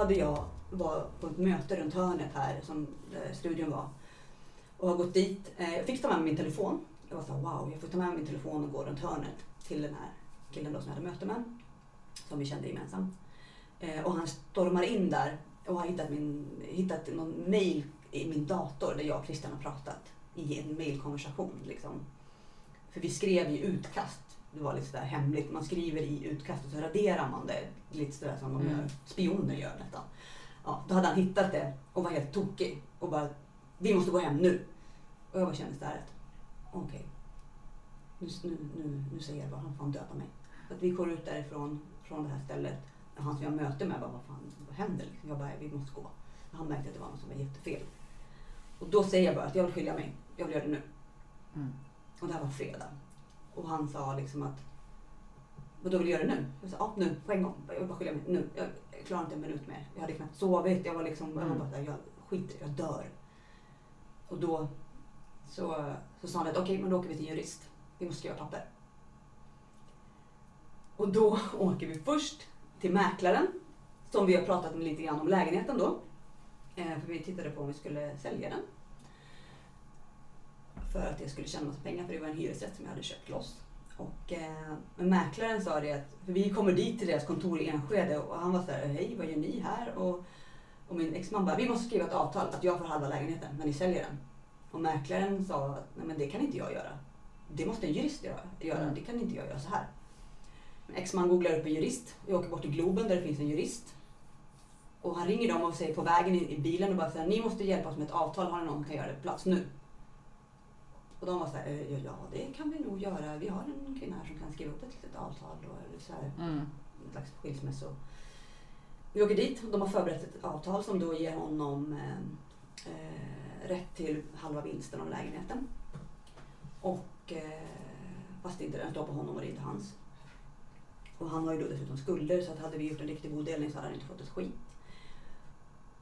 Hade jag var på ett möte runt hörnet här som eh, studion var. Och har gått dit. Eh, jag fick ta med mig min telefon. Jag var så här, wow, jag får ta med mig min telefon och gå runt hörnet till den här killen då som jag hade möte med. Som vi kände gemensamt. Eh, och han stormar in där och har hittat, min, hittat någon mail i min dator där jag och Christian har pratat i en mailkonversation. Liksom. För vi skrev ju utkast. Det var lite sådär hemligt. Man skriver i utkast och så raderar man det. Lite sådär som de Mm. gör. Spioner gör nästan. Ja, då hade han hittat det och var helt tokig. Och bara, vi måste gå hem nu. Och jag bara kände såhär att, okej. Nu, nu, nu, nu säger jag bara, han fan döda mig. Så att vi går ut därifrån, från det här stället. Han som jag möter med bara, vad fan vad händer? Liksom. Jag bara, vi måste gå. Och han märkte att det var något som var jättefel. Och då säger jag bara att jag vill skilja mig. Jag vill göra det nu. Mm. Och det här var fredag. Och han sa liksom att Vadå vill du göra det nu? Jag sa ja nu på en gång. Jag vill bara skilja mig nu. Jag klarar inte en minut mer. Jag hade knappt sovit. Jag var liksom, jag var Mm. bara där, jag skiter jag dör. Och då så, så sa han att okej men då åker vi till jurist. Vi måste skriva papper. Och då åker vi först till mäklaren. Som vi har pratat med lite grann om lägenheten då. Eh, för vi tittade på om vi skulle sälja den. För att jag skulle tjäna pengar för det var en hyresrätt som jag hade köpt loss. Och eh, mäklaren sa det att, för vi kommer dit till deras kontor i Enskede och han var så här, hej vad gör ni här? Och, och min exman bara, vi måste skriva ett avtal att jag får halva lägenheten när ni säljer den. Och mäklaren sa att, nej men det kan inte jag göra. Det måste en jurist göra. Mm. Det kan inte jag göra så här. Exman googlar upp en jurist. Vi åker bort till Globen där det finns en jurist. Och han ringer dem och säger på vägen i, i bilen och bara säger ni måste hjälpa oss med ett avtal. Har ni någon som kan göra det på plats nu? Och de var så här, "Eh, ja, ja det kan vi nog göra. Vi har en kvinna här som kan skriva upp ett litet avtal. Och, eller så här, Mm. en slags skilsmässo. Vi åker dit och de har förberett ett avtal som då ger honom eh, eh, rätt till halva vinsten av lägenheten. Och eh, fast inte den står på honom och det är inte hans. Och han har ju då dessutom skulder så att hade vi gjort en riktig bodelning så hade han inte fått ett skit.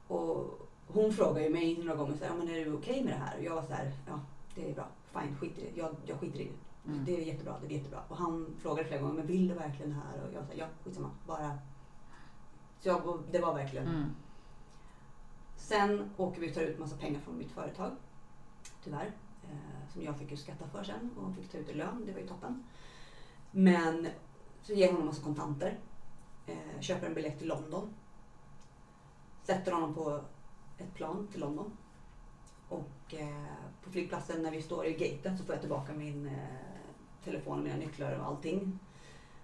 Och hon frågade ju mig några gånger så här, men är du okej med det här? Och jag var så här, ja det är bra, fine, skit i det. Jag, jag skiter i det. Mm. Det är jättebra, det är jättebra. Och han frågade flera gånger, men vill du verkligen det här? Och jag sa, ja skitsamma, bara. Så jag, det var verkligen. Mm. Sen åker vi och tar ut massa pengar från mitt företag. Tyvärr. Eh, som jag fick ju skatta för sen och fick ta ut i lön. Det var ju toppen. Men så ger honom massa kontanter. Eh, köper en biljett till London. Sätter honom på ett plan till London. Och eh, på flygplatsen när vi står i gaten så får jag tillbaka min eh, telefon och mina nycklar och allting.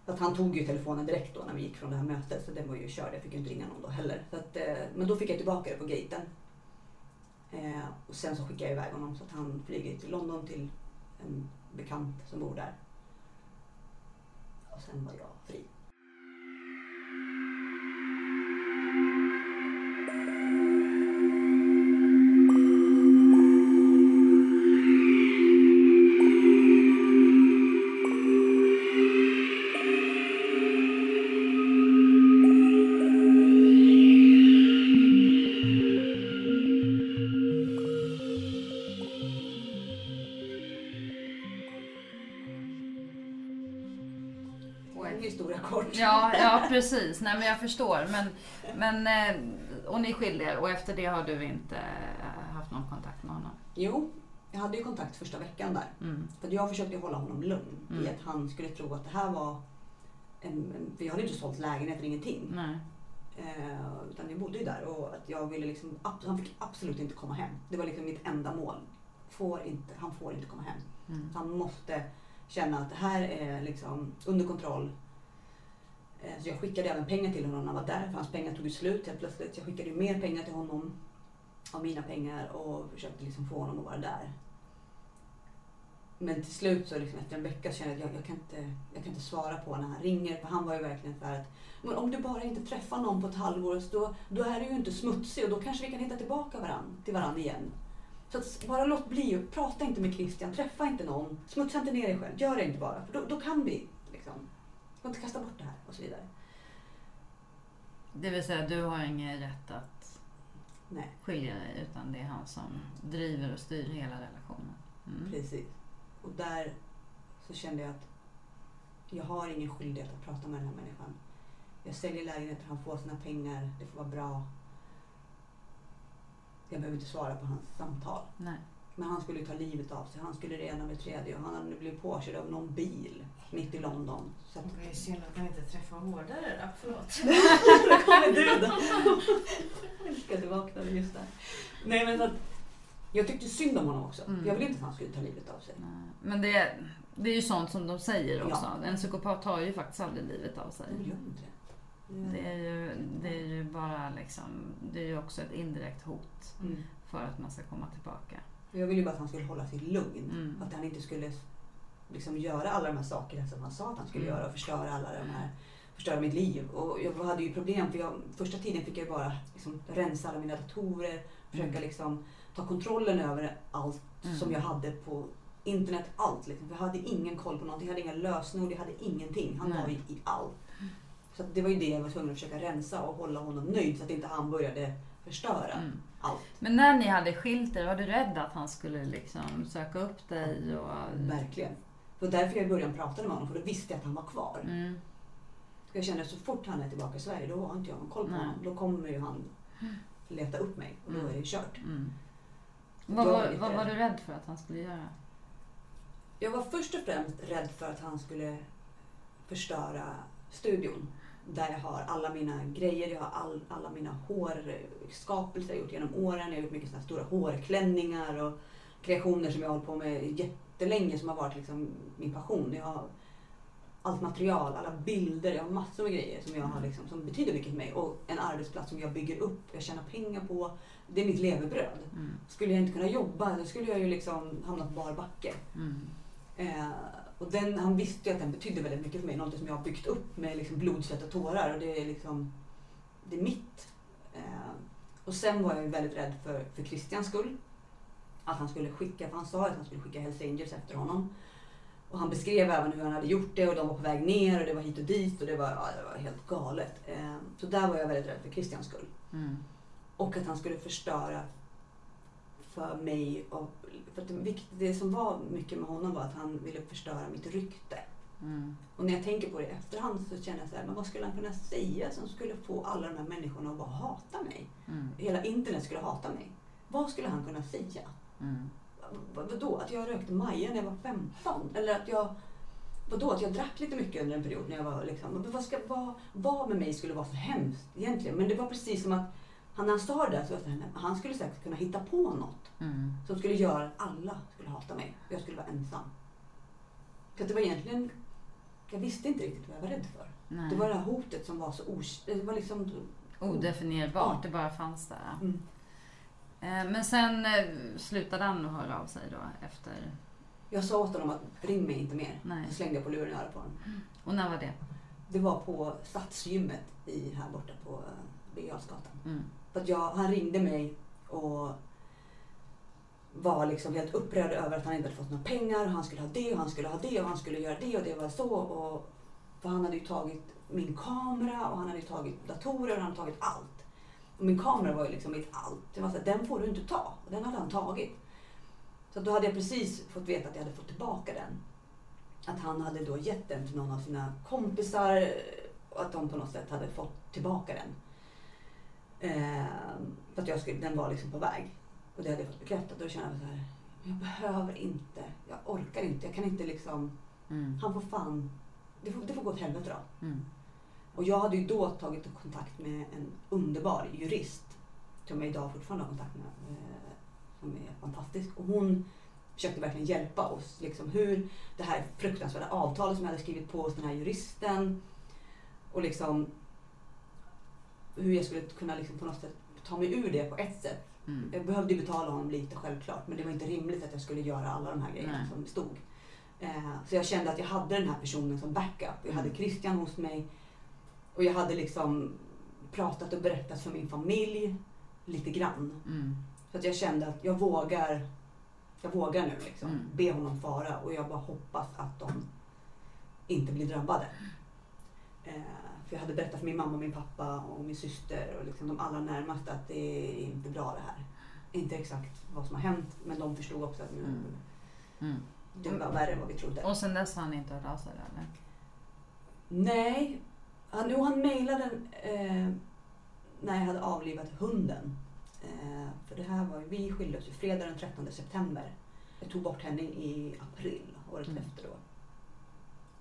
Så att han tog ju telefonen direkt då när vi gick från det här mötet så den var ju körd. Jag fick ju inte ringa någon då heller. Så att, eh, men då fick jag tillbaka det på gaten. Eh, och sen så skickade jag iväg honom så att han flyger till London till en bekant som bor där. Och sen var jag fri. Precis. Nej men jag förstår. Men, men, eh, och ni skilde er och efter det har du inte eh, haft någon kontakt med honom? Jo, jag hade ju kontakt första veckan där. Mm. För jag försökte hålla honom lugn i Mm. att han skulle tro att det här var en, en, för jag hade inte sålt lägenhet eller ingenting. Nej. Eh, utan jag bodde ju där och att jag ville liksom, han fick absolut inte komma hem. Det var liksom mitt enda mål. Får inte, han får inte komma hem. Mm. Så han måste känna att det här är liksom under kontroll. Eh, så jag skickade även pengar till honom när han var där, för hans pengar tog ju slut helt plötsligt. Så jag skickade ju mer pengar till honom av mina pengar och försökte liksom få honom att vara där. Men till slut så liksom efter en vecka så kände jag att jag, jag, kan inte, jag kan inte svara på när han ringer. För han var ju verkligen så här att men om du bara inte träffar någon på ett halvår så då, då är du ju inte smutsig och då kanske vi kan hitta tillbaka varann, till varandra igen. Så att bara låt bli, prata inte med Christian, träffa inte någon, smutsa inte ner dig själv, gör det inte bara. För då, då kan vi får inte kasta bort det här och så vidare. Det vill säga du har ingen rätt att Nej, skilja dig utan det är han som driver och styr hela relationen. Mm. precis. Och där så kände jag att jag har ingen skyldighet att prata med den här människan. Jag säljer lägenheter, han får sina pengar, det får vara bra. Jag behöver inte svara på hans samtal. Nej. Men han skulle ju ta livet av sig. Han skulle det ena med tredje och han hade blivit påkörd av någon bil mitt i London. Så att, Det är synd att han inte träffar hårdare då. Förlåt. Där kommer du då. Jag älskar du vaknade just där. Nej men så att, jag tyckte synd om honom också. Mm. Jag ville inte att han skulle ta livet av sig. Nej. Men det, det är ju sånt som de säger också. Ja. En psykopat tar ju faktiskt aldrig livet av sig. De gör inte det. Det är ju, det är ju bara liksom, det är ju också ett indirekt hot Mm. för att man ska komma tillbaka. Jag ville ju bara att han skulle hålla sig lugn. Mm. Att han inte skulle liksom göra alla de här sakerna som han sa att han skulle Mm. göra och förstöra alla de här förstöra mitt liv. Och jag hade ju problem för jag, första tiden fick jag bara liksom rensa alla mina datorer, försöka Mm. liksom ta kontrollen över allt Mm. som jag hade på internet. Allt liksom. Jag hade ingen koll på någonting, jag hade inga lösenord, jag hade ingenting. Han Nej. var ju i allt. Så det var ju det jag var tvungen att försöka rensa och hålla honom nöjd så att inte han började förstöra Mm. Allt. Men när ni hade skilt er, var du rädd att han skulle liksom söka upp dig? Och... Verkligen. Det var därför jag i början pratade med honom, för då visste jag att han var kvar. Mm. Jag kände att så fort han är tillbaka i Sverige, då har inte jag någon koll på Nej. honom. Då kommer ju han leta upp mig och då Mm. är det kört. Mm. Vad, var vad var du rädd för att han skulle göra? Jag var först och främst rädd för att han skulle förstöra studion. Där jag har alla mina grejer, jag har all, alla mina hårskapelser jag gjort genom åren. Jag har gjort mycket såna stora hårklänningar och kreationer som jag har hållit på med jättelänge som har varit liksom min passion. Jag har allt material, alla bilder, jag har massor med grejer som, jag har liksom, som betyder mycket för mig. Och en arbetsplats som jag bygger upp, jag tjänar pengar på. Det är mitt levebröd. Mm. Skulle jag inte kunna jobba, då skulle jag ju liksom hamna på bar backe. Mm. Eh, och den, han visste ju att den betydde väldigt mycket för mig. Något som jag har byggt upp med liksom blod, svett och tårar. Och det är liksom, det är mitt. Eh, och sen var jag ju väldigt rädd för, för Christians skull. Att han skulle skicka, för han sa att han skulle skicka Hells Angels efter honom. Och han beskrev även hur han hade gjort det och de var på väg ner och det var hit och dit och det var, ja, det var helt galet. Eh, så där var jag väldigt rädd för Christians skull. Mm. Och att han skulle förstöra för mig. Och, för det, det som var mycket med honom var att han ville förstöra mitt rykte. Mm. Och när jag tänker på det i efterhand så känner jag så här, men vad skulle han kunna säga som skulle få alla de här människorna att bara hata mig? Mm. Hela internet skulle hata mig. Vad skulle han kunna säga? Mm. Vad- Vadå? Att jag rökte Maja när jag var 15? Eller att jag... Vadå? Att jag drack lite mycket under en period när jag var liksom... Men vad, ska, vad, vad med mig skulle vara så hemskt egentligen? Men det var precis som att han, när han sa det där så var jag så här, "Nej, men han skulle säkert kunna hitta på något Mm. som skulle göra att alla skulle hata mig och jag skulle vara ensam. För att det var egentligen... Jag visste inte riktigt vad jag var rädd för. Nej. Det var det här hotet som var så os... Det var liksom... Odefinierbart, Ja. det bara fanns där. Mm. Eh, Men sen eh, slutade han att höra av sig då efter... Jag sa åt honom att ring mig inte mer. Nej. Så slängde jag på luren i örat på honom. Och när var det? Det var på Stadsgymmet i, här borta på uh, Birger. Mm. För att jag, han ringde mig och var liksom helt upprörd över att han inte hade fått några pengar. Och han skulle ha det och han skulle ha det och han skulle göra det och det var så. Och, för han hade ju tagit min kamera och han hade ju tagit datorer och han hade tagit allt. Och min kamera var ju liksom mitt allt. Det var så här, den får du inte ta. Och den hade han tagit. Så då hade jag precis fått veta att jag hade fått tillbaka den. Att han hade då gett den till någon av sina kompisar och att de på något sätt hade fått tillbaka den. Eh, för att jag skulle, den var liksom på väg. Och det hade jag fått bekräftat. Och då kände jag så här, jag behöver inte, jag orkar inte, jag kan inte liksom, Mm. han får fan, det får, det får gå åt helvete då. Mm. Och jag hade ju då tagit kontakt med en underbar jurist som jag idag fortfarande har kontakt med. Eh, som är fantastisk. Och hon försökte verkligen hjälpa oss. Liksom hur det här fruktansvärda avtalet som jag hade skrivit på hos den här juristen. Och liksom hur jag skulle kunna liksom på något sätt ta mig ur det på ett sätt. Mm. Jag behövde ju betala honom lite självklart men det var inte rimligt att jag skulle göra alla de här grejerna Nej. som stod. Eh, så jag kände att jag hade den här personen som backup. Jag hade Mm. Christian hos mig och jag hade liksom pratat och berättat för min familj lite grann. Mm. Så att jag kände att jag vågar, jag vågar nu liksom Mm. be honom fara och jag bara hoppas att de inte blir drabbade. Eh, för jag hade berättat för min mamma, min pappa och min syster och liksom de allra närmaste att det är inte bra det här. Inte exakt vad som har hänt men de förstod också att nu, Mm. Mm. det var värre än vad vi trodde. Och sen dess har han inte hört av sig eller? Nej, han, jo, han mejlade eh, när jag hade avlivat hunden. Eh, för det här var vi skilde oss ju fredag den 13 september. Jag tog bort henne i april, året Mm. efter då.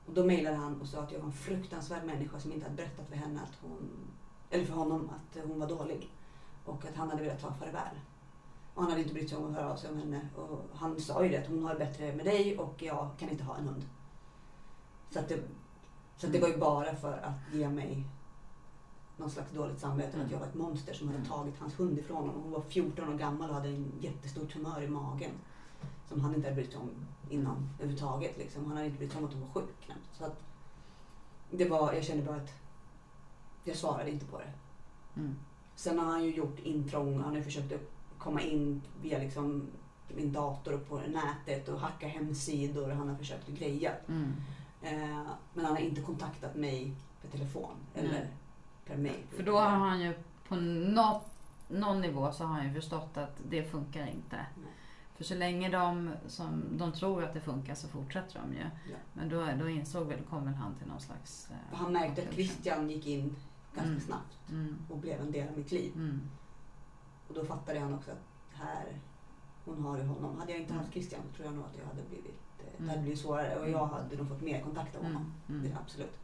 Och då mejlade han och sa att jag var en fruktansvärd människa som inte hade berättat för henne att hon, eller för honom att hon var dålig. Och att han hade velat ta farväl. Och han hade inte brytt sig om att höra av sig om henne. Och han sa ju det att hon har det bättre med dig och jag kan inte ha en hund. Så att det, så att det var ju bara för att ge mig någon slags dåligt samvete. Mm. Att jag var ett monster som hade Mm. tagit hans hund ifrån honom. Hon var 14 år gammal och hade en jättestor tumör i magen. Som han inte hade brytt sig om innan överhuvudtaget. Liksom. Han hade inte brytt sig om att hon var sjuk knappt. Så att det var, jag kände bara att jag svarade inte på det. Mm. Sen har han ju gjort intrång. Han har försökt komma in via liksom min dator och på nätet och hacka hemsidor. Han har försökt greja. Mm. Eh, men han har inte kontaktat mig per telefon eller per mail. För då har han ju på något, någon nivå så har han ju förstått att det funkar inte. För så länge de, som, de tror att det funkar så fortsätter de ju. Ja. Men då, då insåg väl, kom väl han till någon slags... eh, han märkte att. Christian gick in ganska Mm. snabbt Mm. och blev en del av mitt liv. Mm. Och då fattade han också att här, hon har ju honom. Hade jag inte haft Mm. Christian tror jag nog att jag hade blivit, eh, det hade blivit svårare och jag hade nog fått mer kontakt av honom. Det absolut.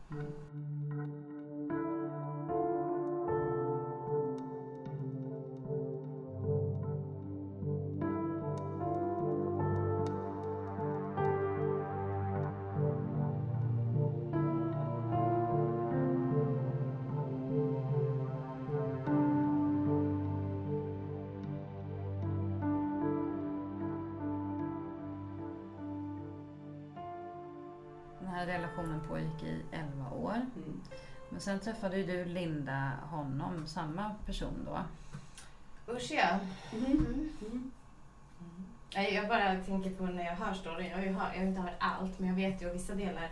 Sen träffade ju du Linda honom, samma person då. Usch ja. Mm. Mm. Nej, Jag bara tänker på när jag hör storyn. Jag har ju hört, jag har inte hört allt, men jag vet ju vissa delar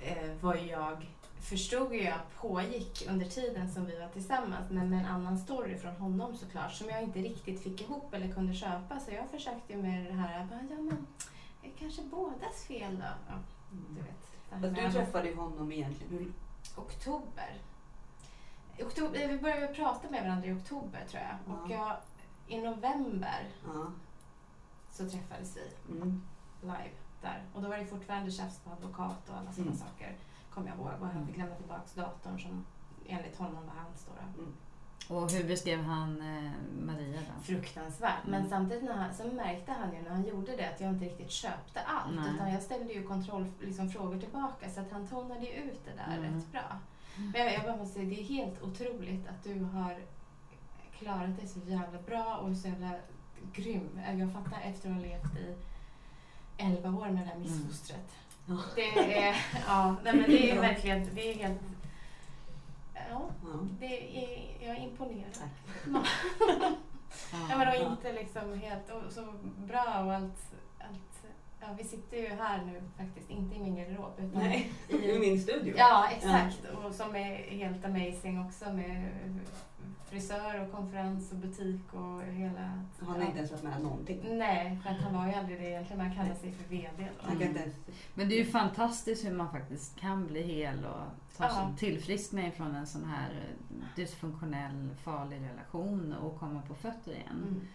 eh, var jag förstod ju jag pågick under tiden som vi var tillsammans men med en annan story från honom såklart som jag inte riktigt fick ihop eller kunde köpa så jag försökte ju med det här, jag bara, ja men det är kanske bådas fel då. Ja, du vet. du träffade ju honom egentligen. Oktober. Oktober. eh, Vi började prata med varandra i oktober tror jag. Och jag, i november så träffades vi Mm. live där. Och då var det fortfarande tjafs på advokat och alla sådana Mm. saker. Kommer jag ihåg. Och han fick lämna tillbaka datorn som enligt honom var hans. Då, då. Och hur beskrev han eh, Maria då? Fruktansvärt. Men Mm. samtidigt när han, så märkte han ju när han gjorde det att jag inte riktigt köpte allt. Nej. Utan jag ställde ju kontrollfrågor liksom, frågor tillbaka. Så att han tonade ju ut det där Mm. rätt bra. Men jag, jag bara måste säga, det är helt otroligt att du har klarat dig så jävla bra och så jävla grym. Jag fattar efter att ha levt i 11 år med det här missfostret. Ja. Det är, ja, nej, men det är verkligen, det är helt, ja, Ja. det är, jag är imponerad. Ja, men och inte liksom helt och så bra och allt, allt. Ja, vi sitter ju här nu faktiskt, inte i min garderob utan Nej, i min studio. Ja, exakt. Och som är helt amazing också med frisör och konferens och butik och hela... Han har inte ens varit med någonting. Nej, för att han var ju aldrig det egentligen. Man kallar sig för VD då. Han ens... Men det är ju fantastiskt hur man faktiskt kan bli hel och ta Ja. sig tillfriskna ifrån en sån här eh, dysfunktionell, farlig relation och komma på fötter igen. Mm.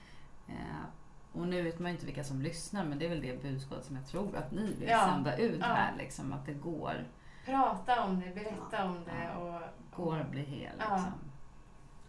Eh, och nu vet man ju inte vilka som lyssnar men det är väl det budskap som jag tror att ni vill Ja. sända ut Ja. här. Liksom, att det går, Prata om det, berätta om det och... går att bli hel. Ja.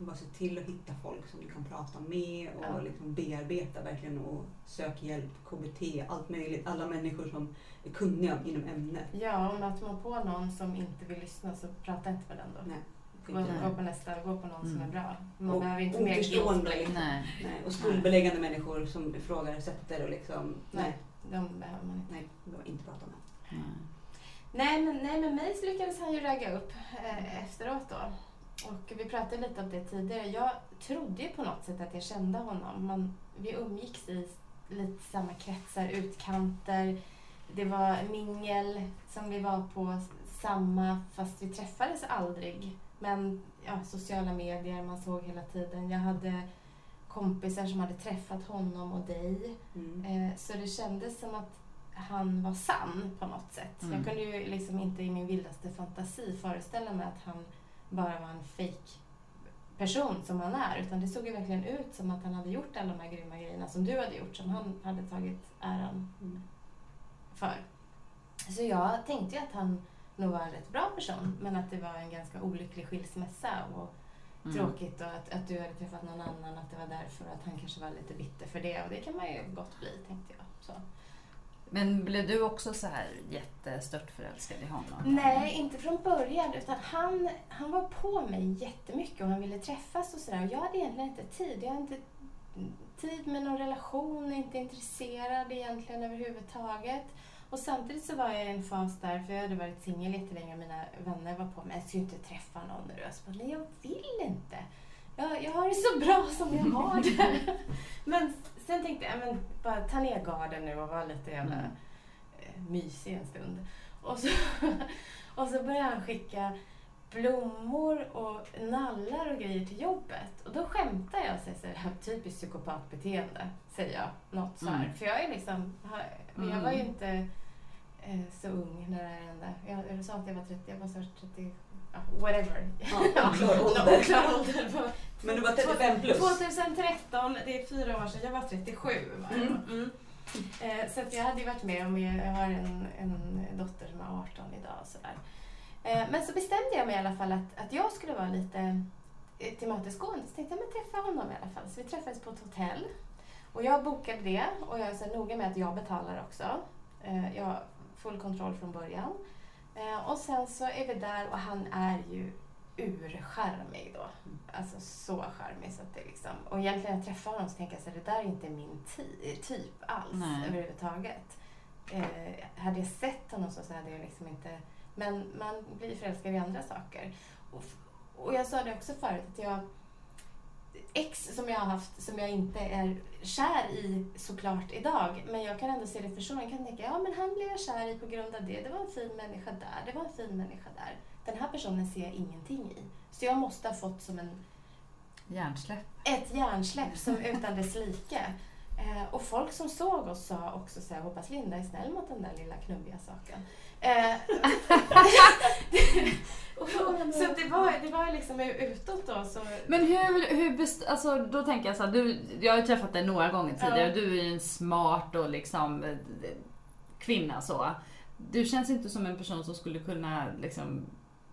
Liksom. Bara se till att hitta folk som du kan prata med och Ja. liksom bearbeta verkligen och sök hjälp, KBT, allt möjligt. Alla människor som är kunniga inom ämnet. Ja, och möter man på någon som inte vill lyssna så prata inte med den då. Nej, Gå, på nästa, gå på någon som Mm. är bra. Man Och behöver inte mer oförstående. guilt-play. Nej. Nej, och skuldbeläggande människor som ifrågasätter och liksom... Nej, Nej. De behöver man inte. nej, det behöver inte prata med. Nej. Nej men, nej, men mig så lyckades han ju ragga upp eh, efteråt då. Och vi pratade lite om det tidigare. Jag trodde ju på något sätt att jag kände honom. Man, vi umgicks i lite samma kretsar, utkanter. Det var mingel som vi var på samma, fast vi träffades aldrig. Men ja, sociala medier, man såg hela tiden. Jag hade kompisar som hade träffat honom och dig. Mm. Eh, Så det kändes som att han var sann på något sätt. Mm. Jag kunde ju liksom inte i min vildaste fantasi föreställa mig att han bara var en fake person som han är. Utan det såg ju verkligen ut som att han hade gjort alla de här grymma grejerna som du hade gjort, som han hade tagit äran Mm. för. Så jag tänkte ju att han nog var en rätt bra person, men att det var en ganska olycklig skilsmässa. Och Mm. tråkigt och att, att du hade träffat någon annan, att det var därför att han kanske var lite bitter för det. Och det kan man ju gott bli, tänkte jag. Så. Men blev du också så här jättestört förälskad i honom? Nej, inte från början. Utan han, han var på mig jättemycket och han ville träffas och sådär. Och jag hade egentligen inte tid. Jag hade inte tid med någon relation, inte intresserad egentligen överhuvudtaget. Och samtidigt så var jag i en fas där, för jag hade varit singel jättelänge och mina vänner var på mig. Jag skulle inte träffa någon nu. Jag sa, nej jag vill inte. Jag, jag har det så bra som jag har det. men sen tänkte jag, men bara ta ner garden nu och vara lite jävla Mm. eh, mysig en stund. Och så, och så började han skicka blommor och nallar och grejer till jobbet. Och då skämtar jag och säger så här, typiskt psykopatbeteende, säger jag. Något så här. Mm. För jag är liksom, jag var ju inte eh, så ung när det här hände. Jag, jag sa att jag var 30, jag var 30, ja, whatever. Ja, oklar ålder. Oklar ålder. Men du var 35 plus? 2013, det är fyra år sedan, jag var 37. Var jag. Mm. Mm. Eh, så jag hade ju varit med om, jag har en, en dotter som är 18 idag. och Sådär. Eh, men så bestämde jag mig i alla fall att, att jag skulle vara lite eh, tillmötesgående. Så tänkte jag, men träffa honom i alla fall. Så vi träffades på ett hotell. Och jag bokade det och jag är så noga med att jag betalar också. Eh, jag har full kontroll från början. Eh, och sen så är vi där och han är ju urcharmig då. Alltså så charmig så att det liksom... Och egentligen när jag träffar honom så tänker jag så här, det där är inte min typ alls Nej. överhuvudtaget. Eh, hade jag sett honom så, så hade jag liksom inte... Men man blir förälskad i andra saker. Och, och jag sa det också förut att jag... ex som jag har haft som jag inte är kär i såklart idag. Men jag kan ändå se det för Jag kan tänka, ja men han blev jag kär i på grund av det. Det var en fin människa där, det var en fin människa där. Den här personen ser jag ingenting i. Så jag måste ha fått som en... Hjärnsläpp. Ett hjärnsläpp som utan dess like. Eh, och folk som såg oss sa också så här, hoppas Linda är snäll mot den där lilla knubbiga saken. Eh, så det var, det var liksom utåt då. Så... Men hur, hur best, alltså då tänker jag så här, du, jag har ju träffat dig några gånger tidigare Ja. du är ju en smart och liksom eh, kvinna så. Du känns inte som en person som skulle kunna liksom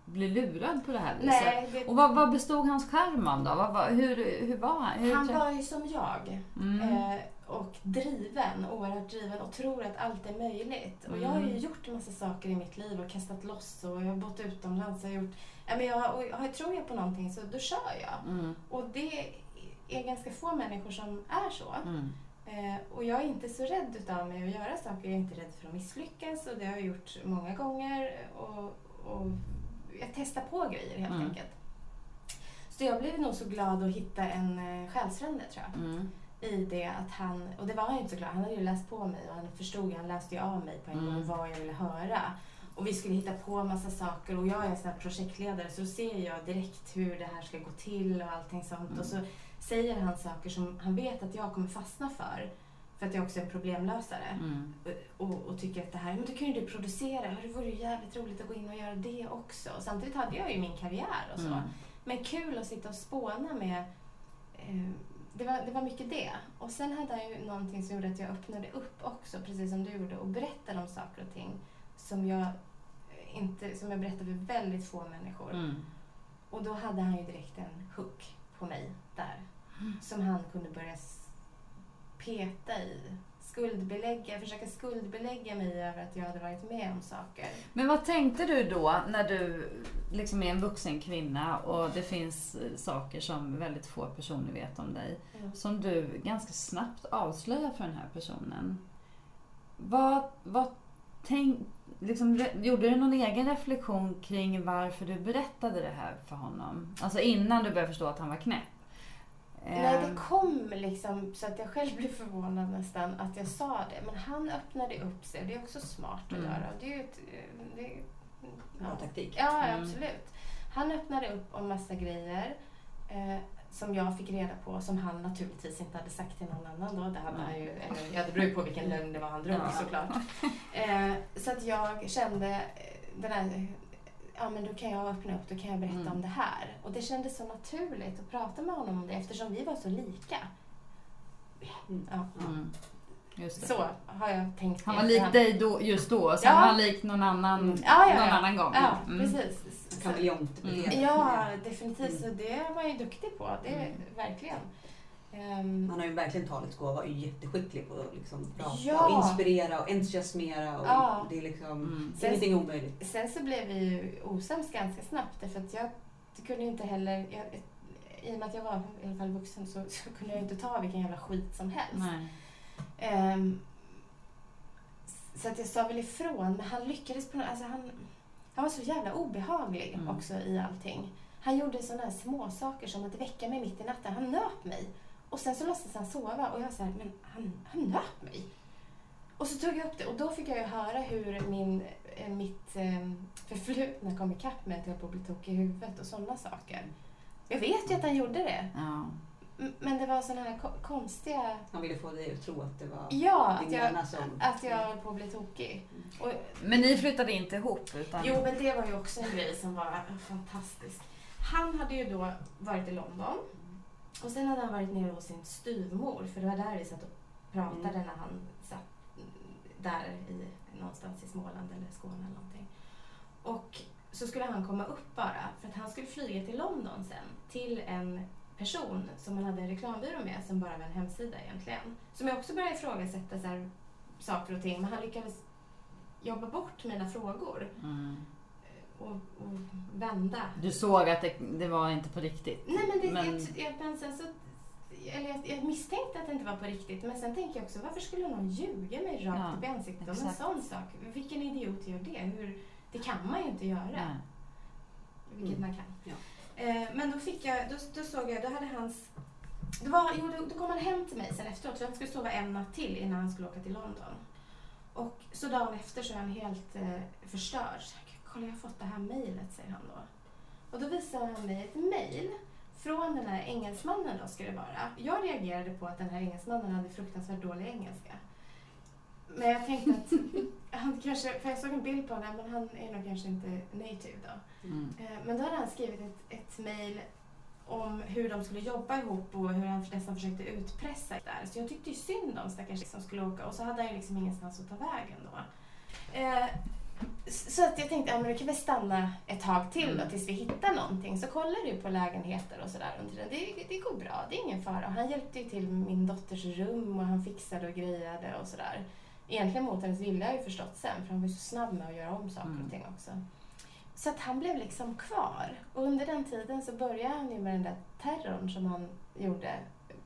bli lurad på det här viset. Nej, det, Och vad, vad bestod hans charm av då? Vad, vad, hur, hur var han? Hur han var ju som jag. mm. Eh, och driven, oerhört driven och tror att allt är möjligt. Och jag har ju Mm. gjort en massa saker i mitt liv och kastat loss och jag har bott utomlands. Och gjort, men jag, jag, tror jag på någonting så då kör jag. Mm. Och det är ganska få människor som är så. Mm. Eh, och jag är inte så rädd utav mig att göra saker. Jag är inte rädd för att misslyckas och det har jag gjort många gånger. Och, och jag testar på grejer helt Mm. enkelt. Så jag blev nog så glad att hitta en eh, själsfrände tror jag Mm. i det att han, och det var han ju inte så glad, han hade ju läst på mig och han förstod, han läste ju av mig på en Mm. gång vad jag ville höra. Och vi skulle hitta på massa saker och jag är sån här projektledare så då ser jag direkt hur det här ska gå till och allting sånt. Mm. Och så säger han saker som han vet att jag kommer fastna för. För att jag också är problemlösare. Mm. Och, och tycker att det här, men då kan ju du producera, det vore ju jävligt roligt att gå in och göra det också. Och samtidigt hade jag ju min karriär och så. Mm. Men kul att sitta och spåna med. Eh, det, var, det var mycket det. Och sen hade han ju någonting som gjorde att jag öppnade upp också, precis som du gjorde, och berättade om saker och ting som jag, inte, som jag berättade för väldigt få människor. Mm. Och då hade han ju direkt en hook på mig där. Som han kunde börja peta i. Skuldbelägga, försöka skuldbelägga mig över att jag hade varit med om saker. Men vad tänkte du då när du liksom är en vuxen kvinna och det finns eh, saker som väldigt få personer vet om dig som du ganska snabbt avslöjar för den här personen. Vad, vad tänk, liksom, gjorde du någon egen reflektion kring varför du berättade det här för honom? Alltså innan du började förstå att han var knäpp? Nej, det Ehm, kom liksom så att jag själv blev förvånad nästan att jag sa det. Men han öppnade upp sig. Det är också smart att Mm. göra. Det är ju ett, eh, det, Bra taktik. Ja, Mm. absolut. Han öppnade upp om massa grejer eh, som jag fick reda på som han naturligtvis inte hade sagt till någon annan då. Det hade han ju, eller, ja, det beror ju på vilken lögn det var han drog Ja. såklart. Eh, så att jag kände eh, den här, ja men då kan jag öppna upp, då kan jag berätta Mm. om det här. Och det kändes så naturligt att prata med honom om det eftersom vi var så lika. Mm. Ja. mm. Så har jag tänkt. Han var lik dig då, just då, sen Ja. var han lik någon annan, Mm. Ja, ja, någon annan gång. Ja, Mm. precis. Så- Kameleontbeteende. Ja, definitivt. Så det var jag ju duktig på. Det Mm. verkligen. Ehm, Han har ju verkligen talets gåva och är jätteskicklig på att liksom prata Ja. och inspirera och entusiasmera. Och Ja. Det är liksom Mm. Sen- ingenting omöjligt. sen så blev vi ju osams ganska snabbt därför att jag kunde inte heller, jag, i och med att jag var i alla fall vuxen så, så kunde jag inte ta vilken jävla skit som helst. Nej. Ehm, så att jag sa väl ifrån, men han lyckades på något, alltså han, han var så jävla obehaglig Mm. också i allting. Han gjorde sådana här små saker som att väcka mig mitt i natten. Han nöp mig. Och sen så låtsades han sova och jag sa men han, han nöp mig. Och så tog jag upp det och då fick jag ju höra hur min, eh, mitt eh, förflutna kom ikapp med att jag höll på att bli tokig i huvudet och sådana saker. Jag vet ju att han gjorde det. Ja. Men det var sådana här ko- konstiga... Han ville få dig att tro att det var Ja, att din jag, hjärna som... att jag höll på att bli tokig. Och, Men ni flyttade inte ihop? Utan... jo, men det var ju också en grej som var fantastisk. Han hade ju då varit i London och sen hade han varit nere hos sin styvmor för det var där vi satt och pratade Mm. när han satt mm, där i, någonstans i Småland eller Skåne eller någonting. Och så skulle han komma upp bara för att han skulle flyga till London sen till en person som han hade en reklambyrå med som bara var en hemsida egentligen. Som jag också började ifrågasätta så här, saker och ting men han lyckades jobba bort mina frågor Mm. och, och vända. Du såg att det, det var inte på riktigt? Nej men, det, Men- Jag, jag, sen så, eller jag, jag misstänkte att det inte var på riktigt men sen tänker jag också varför skulle någon ljuga mig rakt Ja, upp i ansiktet om en sån sak? Vilken idiot gör det? Hur, det kan man ju inte göra. Nej. Vilket Mm. man kan. Ja. Eh, men då, fick jag, då, då såg jag, då hade hans det var, jo, då, kom han hem till mig sen efteråt, så han skulle sova en natt till innan han skulle åka till London. Och så dagen efter så är han helt eh, förstörd. Så jag, Kolla, jag har fått det här mejlet, säger han då. Och då visar han mig ett mejl från den här engelsmannen då ska det vara. Jag reagerade på att den här engelsmannen hade fruktansvärt dålig engelska. Men jag tänkte att han kanske, för jag såg en bild på honom, men han är nog kanske inte native då. Mm. Eh, Men då hade han skrivit ett, ett mejl om hur de skulle jobba ihop och hur han nästan försökte utpressa där. Så jag tyckte ju synd om stackars som skulle åka och så hade han ju liksom ingenstans att ta vägen då. Eh, så att jag tänkte, ja men du kan väl stanna ett tag till då tills vi hittar någonting. Så kollar du på lägenheter och sådär under tiden. Det, det går bra, det är ingen fara. Och han hjälpte ju till med min dotters rum och han fixade och grejade och sådär. Egentligen mot hennes vilja har jag ju förstått sen, för han var ju så snabb med att göra om saker Mm. och ting också. Så att han blev liksom kvar. Och under den tiden så började han ju med den där terrorn som han gjorde,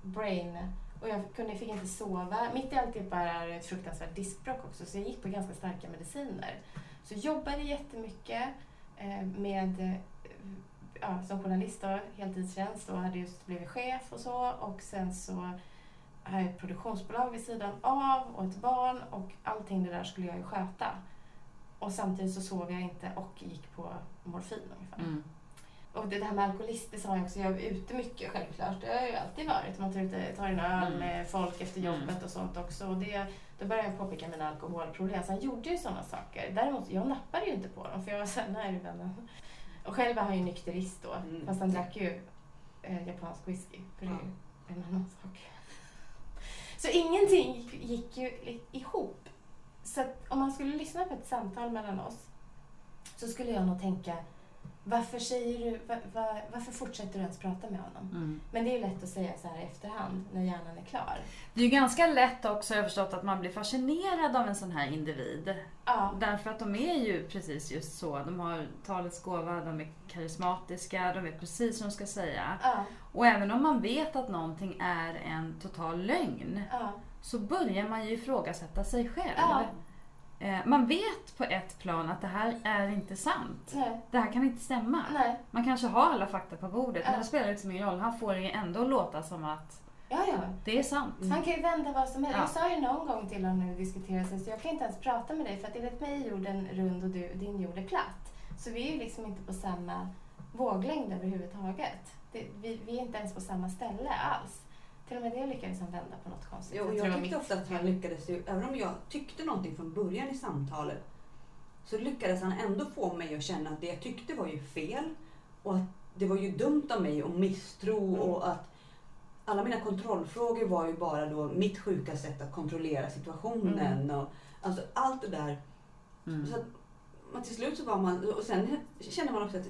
brain. Och jag kunde, fick inte sova. Mitt i alltihop är ett fruktansvärt diskbråck också, så jag gick på ganska starka mediciner. Så jobbade jättemycket eh, med, eh, ja, som journalist då, heltidstjänst och hade just blivit chef och så. Och sen så har jag ett produktionsbolag vid sidan av och ett barn och allting det där skulle jag ju sköta. Och samtidigt så sov jag inte och gick på morfin ungefär. Mm. Och det här med alkoholist, det sa jag också, jag är ute mycket självklart. Det har jag ju alltid varit. Man tar, ut, tar en öl Mm. med folk efter Mm. jobbet och sånt också. Och det, då började jag påpeka mina alkoholproblem. Han gjorde ju sådana saker. Däremot, jag nappade ju inte på dem för jag var såhär, nej vännen. Och själv var han ju nykterist då. Mm. Fast han drack ju eh, japansk whisky. För det är ju en annan sak. Så ingenting gick, gick ju ihop. Så att om man skulle lyssna på ett samtal mellan oss så skulle jag nog tänka varför, säger du, va, va, varför fortsätter du ens prata med honom? Mm. Men det är lätt att säga så här i efterhand när hjärnan är klar. Det är ju ganska lätt också, jag har förstått, att man blir fascinerad av en sån här individ. Ja, Därför att de är ju precis just så. De har talets gåva, de är karismatiska, de vet precis vad de ska säga. ja, Och även om man vet att någonting är en total lögn ja, så börjar man ju ifrågasätta sig själv. Eh, Man vet på ett plan att det här är inte sant. nej, Det här kan inte stämma. nej, Man kanske har alla fakta på bordet men Ja. det spelar liksom ingen roll. Han får det ändå låta som att ja, ja. det är sant. Han kan ju vända vad som helst. Ja. Jag sa ju någon gång till honom när vi diskuterade så jag kan inte ens prata med dig för att enligt mig är jorden rund och du, din jord är platt. Så vi är ju liksom inte på samma våglängd överhuvudtaget. Det, vi, vi är inte ens på samma ställe alls. Till och med det lyckades han vända på något konstigt Jo, jag var tyckte mitt ofta att han lyckades, ju, även om jag tyckte någonting från början i samtalet, så lyckades han ändå få mig att känna att det jag tyckte var ju fel och att det var ju dumt av mig att misstro och att alla mina kontrollfrågor var ju bara då mitt sjuka sätt att kontrollera situationen. Och, alltså allt det där. Mm. Så att till slut så var man, och sen kände man också att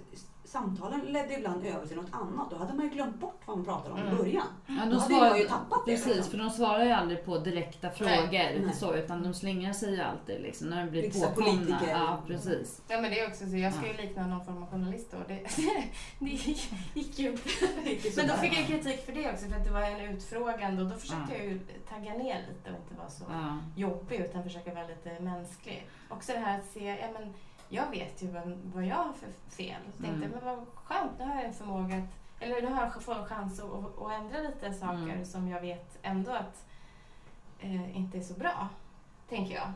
samtalen ledde ibland över till något annat. Då hade man ju glömt bort vad man pratade om i Mm. början. Ja, Då de hade jag ju tappat det. Precis, liksom. för de svarar ju aldrig på direkta frågor. Nej. Så, utan de slingrar sig ju alltid liksom, när de blir Vissa påkomna. politiker. Ja, precis. Ja men det är också så, jag ska ju likna någon form av journalist då. Det, det gick ju Men då fick jag kritik för det också för att det var en utfrågande och då försökte Ja. jag ju tagga ner lite och inte vara så Ja. jobbig utan försöka vara lite mänsklig. Också det här att se, ja men jag vet ju vad, vad jag har för fel. Så tänkte Mm. men vad skönt, nu har jag en förmåga att, eller nu har jag fått en chans att, att, att ändra lite saker Mm. som jag vet ändå att eh, inte är så bra. Tänker jag.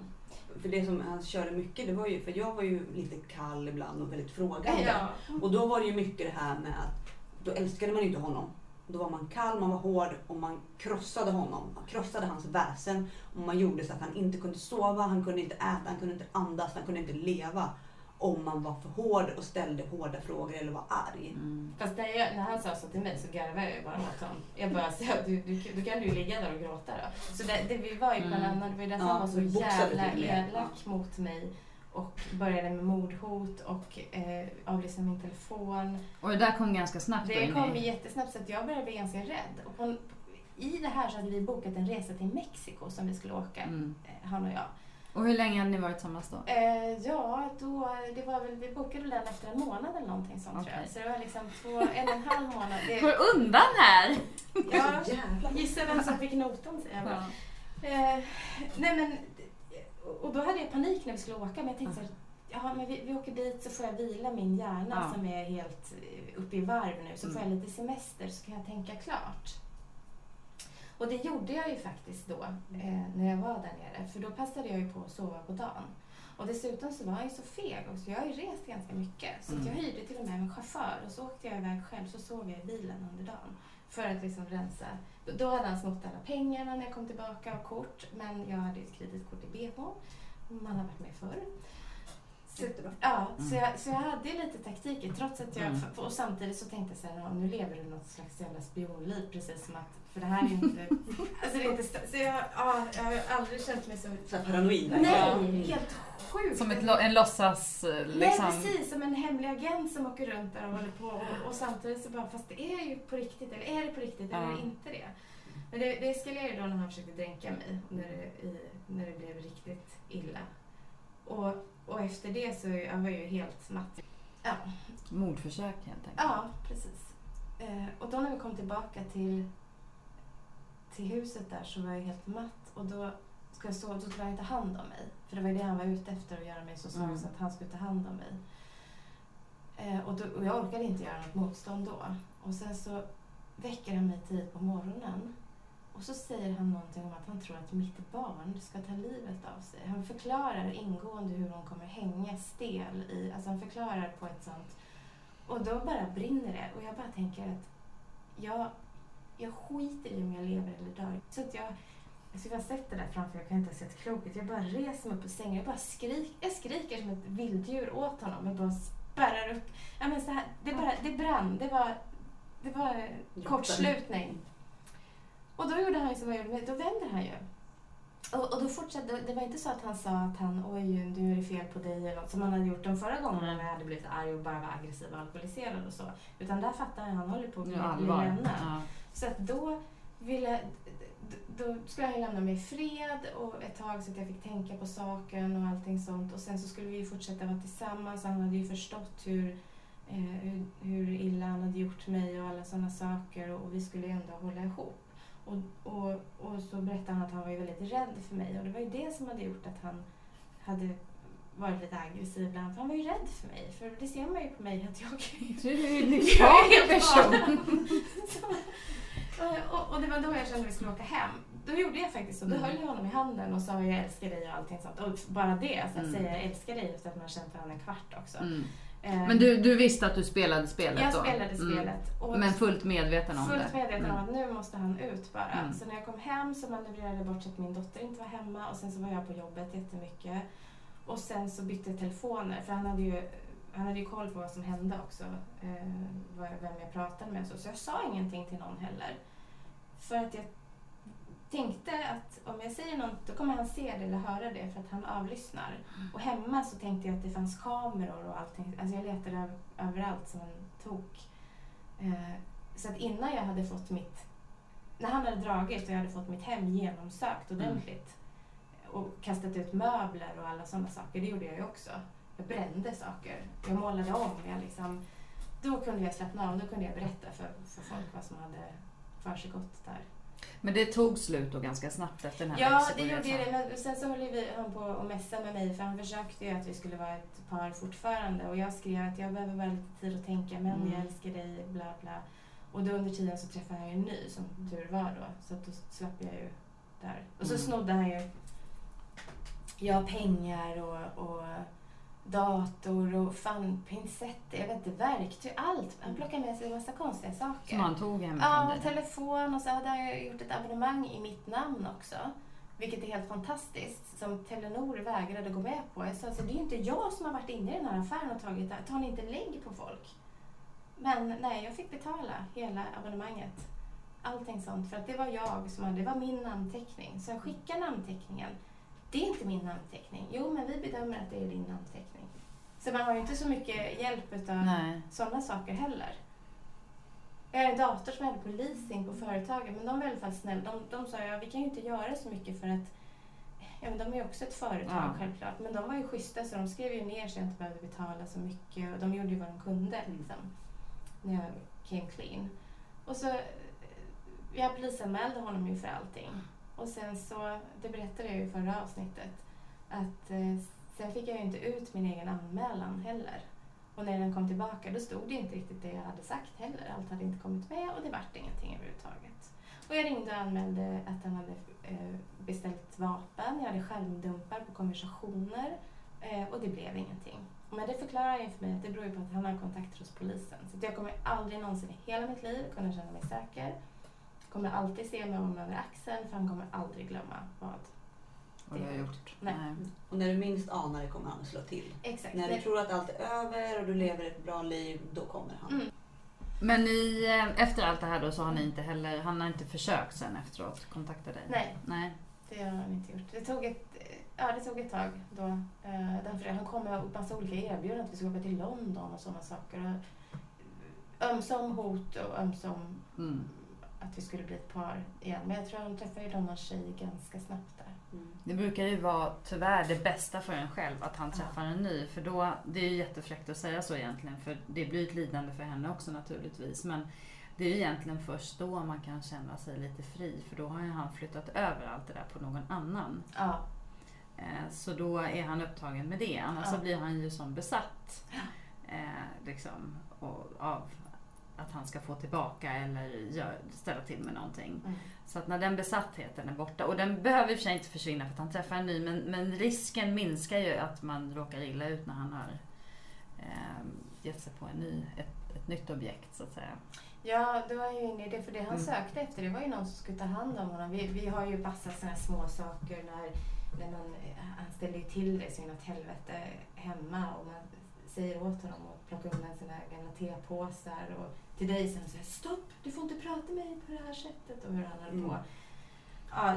För det som han körde mycket, det var ju, för jag var ju lite kall ibland och väldigt frågande. Ja. Och då var det ju mycket det här med att då älskade man inte honom. Då var man kall, man var hård och man krossade honom. Man krossade hans väsen och man gjorde så att han inte kunde sova, han kunde inte äta, han kunde inte andas, han kunde inte leva. Om man var för hård och ställde hårda frågor eller var arg. Mm. Fast när, jag, när han sa så till mig så garvade jag ju bara åt honom. Jag bara, så, du, du, du kan du ju ligga där och gråta då. Så det, det vi var ju bland Mm. annat, det var ju därför Ja, han var så jävla elak mot mig. Och började med mordhot och eh, avlyssna min telefon. Och det där kom ganska snabbt Det kom i... jättesnabbt så att jag började bli ganska rädd. Och på, I det här så hade vi bokat en resa till Mexiko som vi skulle åka, Mm. eh, han och jag. Och hur länge hade ni varit tillsammans då? Eh, ja, då, det var väl, vi bokade den efter en månad eller någonting sånt tror jag. Så det var liksom två, en och en halv månad. Det, Går undan här! ja, gissa vem som fick notan säger jag. Eh, nej men, och då hade jag panik när vi skulle åka men jag tänkte så här, jaha men vi, vi åker dit så får jag vila min hjärna Ja. som är helt eh, uppe i varv nu så får jag Mm. lite semester så kan jag tänka klart. Och det gjorde jag ju faktiskt då eh, när jag var där nere. För då passade jag ju på att sova på dagen. Och dessutom så var jag ju så feg också. Jag har ju rest ganska mycket. Så att jag Mm. hyrde till och med en chaufför och så åkte jag iväg själv. Så sov jag i bilen under dagen. För att liksom rensa. Då hade han snott alla pengarna när jag kom tillbaka och kort. Men jag hade ju ett kreditkort i BH. Man har varit med förr. Så, Jättebra. ja, Mm. så, jag, så jag hade lite taktiker trots att jag... Mm. Och samtidigt så tänkte jag så här, ja, nu lever du något slags jävla spionliv precis som att... För det här är inte... alltså det är inte... Så jag, ja, jag har aldrig känt mig så... Så paranoid. Nej, helt sjukt. Som ett, en låtsas... eh, Liksom, Nej precis, som en hemlig agent som åker runt där och håller på och, och samtidigt så bara, fast det är ju på riktigt, eller är det på riktigt eller är det inte det? Men det, det eskalerade då när han försökte dränka mig, när det, i, när det blev riktigt illa. Och, och efter det så jag var jag ju helt matt. Ja, Mordförsök helt enkelt. ja precis. Eh, och då när vi kom tillbaka till, till huset där så var jag helt matt och då ska jag sova, då skulle han inte ta hand om mig. För det var ju det han var ute efter, att göra mig så svag Mm. så att han skulle ta hand om mig. Eh, och, då, och jag orkade inte göra något motstånd då. Och sen så väcker han mig tidigt på morgonen. Och så säger han någonting om att han tror att mitt barn ska ta livet av sig. Han förklarar ingående hur hon kommer hänga stel i... Alltså han förklarar på ett sånt... Och då bara brinner det. Och jag bara tänker att jag, jag skiter i om jag lever eller dör. Så att jag... Jag har sett det där framför jag kan inte ha sett klokt. Jag bara reser mig upp på sängen. Jag bara skrik, jag skriker som ett vilddjur åt honom. Jag bara spärrar upp. Ja, men så här, det, bara, det brann. Det var, det var kortslutning. Och då gjorde han ju men då vänder han ju. Och, och då fortsatte, det var inte så att han sa att han, oj nu är det fel på dig eller något som han hade gjort de förra gångerna när jag hade blivit arg och bara var aggressiv och alkoholiserad och så. Utan där fattade han, han håller på bli allvar. lämnad. Ja. Så att då ville, då skulle han ju lämna mig i fred och ett tag så att jag fick tänka på saken och allting sånt. Och sen så skulle vi ju fortsätta vara tillsammans. Han hade ju förstått hur, eh, hur, hur illa han hade gjort mig och alla sådana saker. Och vi skulle ändå hålla ihop. Och, och, och så berättade han att han var ju väldigt rädd för mig. Och det var ju det som hade gjort att han hade varit lite aggressiv ibland. För han var ju rädd för mig. För det ser man ju på mig att jag Du är en helt person. Så, och, och det var då jag kände att vi skulle åka hem. Då gjorde jag faktiskt så. Då Mm. höll jag honom i handen och sa jag älskar dig och allting sånt. Och bara det, alltså, att Mm. säga jag älskar dig efter att man har känt varandra en kvart också. Mm. Eh, Men du, du visste att du spelade spelet jag då? spelade Mm. spelet. Och Men fullt medveten om fullt det? medveten om Mm. att nu måste han ut bara. Mm. Så när jag kom hem så manövrerade jag bort så att min dotter inte var hemma och sen så var jag på jobbet jättemycket. Och sen så bytte jag telefoner för han hade ju, han hade ju koll på vad som hände också. Eh, vem jag pratade med så. Så jag sa ingenting till någon heller. För att jag tänkte att om jag säger något då kommer han se det eller höra det för att han avlyssnar. Och hemma så tänkte jag att det fanns kameror och allting. Alltså jag letade över, överallt som en tok. Eh, så att innan jag hade fått mitt... När han hade dragit och jag hade fått mitt hem genomsökt ordentligt och kastat ut möbler och alla sådana saker, det gjorde jag ju också. Jag brände saker. Jag målade om. Jag liksom, då kunde jag slappna av. Då kunde jag berätta för, för folk vad som hade försiggått där. Men det tog slut då ganska snabbt efter den här Ja, det gjorde det. Men sen så höll vi han på och messa med mig för han försökte ju att vi skulle vara ett par fortfarande och jag skrev att jag behöver bara lite tid att tänka men Mm. jag älskar dig, bla bla. Och då under tiden så träffade han ju en ny som tur var då så att då slapp jag ju där. Och så Mm. snodde han ju ja, pengar och, och dator och fan pincetter, jag vet inte, verktyg, allt. Han plockade med sig en massa konstiga saker. Som han tog hemifrån Ja, dig? telefon och så hade jag gjort ett abonnemang i mitt namn också. Vilket är helt fantastiskt. Som Telenor vägrade gå med på. Jag sa så det är ju inte jag som har varit inne i den här affären och tagit det. Tar ni inte lägg på folk? Men nej, jag fick betala hela abonnemanget. Allting sånt. För att det var jag som hade, det var min namnteckning. Så jag skickar namnteckningen. Det är inte min namnteckning. Jo, men vi bedömer att det är din namnteckning. Så man har ju inte så mycket hjälp Nej. sådana saker heller. Jag har en dator som jag hade på leasing på företaget, men de var i alla fall snälla. De, de sa ja, vi kan ju inte göra så mycket för att Ja, men de är ju också ett företag Ja. självklart. Men de var ju schyssta så de skrev ju ner så jag inte behövde betala så mycket. Och de gjorde ju vad de kunde Mm. liksom, när jag came clean. Och så, eh, jag polisanmälde honom ju för allting. Och sen så, det berättade jag ju i förra avsnittet, att eh, sen fick jag ju inte ut min egen anmälan heller. Och när den kom tillbaka då stod det inte riktigt det jag hade sagt heller. Allt hade inte kommit med och det vart ingenting överhuvudtaget. Och jag ringde och anmälde att han hade eh, beställt vapen. Jag hade skärmdumpar på konversationer eh, och det blev ingenting. Men det förklarar ju för mig att det beror ju på att han har kontakter hos polisen. Så jag kommer aldrig någonsin i hela mitt liv kunna känna mig säker. kommer alltid se mig om över axeln för han kommer aldrig glömma vad vad du har gjort. Nej. Och när du minst anar det kommer han att slå till. Exakt. När du Det- tror att allt är över och du lever ett bra liv, då kommer han. Mm. Men ni, eh, efter allt det här då så har ni inte heller, han har inte försökt sen efteråt kontakta dig? Nej. Nej. Det har han inte gjort. Det tog ett, ja, det tog ett tag då. Eh, därför han kom med massa olika erbjudanden att vi skulle åka till London och sådana saker. Och ömsom hot och ömsom Mm. att vi skulle bli ett par igen. Men jag tror han träffade ju någon tjej ganska snabbt där. Det brukar ju vara tyvärr det bästa för en själv att han träffar en ny. För då, det är ju jättefräckt att säga så egentligen. För det blir ett lidande för henne också naturligtvis. Men det är ju egentligen först då man kan känna sig lite fri. För då har ju han flyttat över allt det där på någon annan. Ja, Eh, Så då är han upptagen med det. Annars Ja. så blir han ju som besatt. Eh, liksom, och, av att han ska få tillbaka eller gör, ställa till med någonting. mm. Så att när den besattheten är borta, och den behöver i och för sig inte försvinna för att han träffar en ny, men, men risken minskar ju att man råkar illa ut när han har eh, gett sig på en ny, ett, ett nytt objekt så att säga. ja det var ju inne i det. För det han Mm. sökte efter det var ju någon som skulle ta hand om honom. Vi, vi har ju massa sådana små saker när, när man, han ställer ju till det så inåt helvete hemma och man säger åt honom att plocka undan sina gamla tepåsar och till dig sen säger stopp, du får inte prata med mig på det här sättet och hur han höll Mm. på. Ja,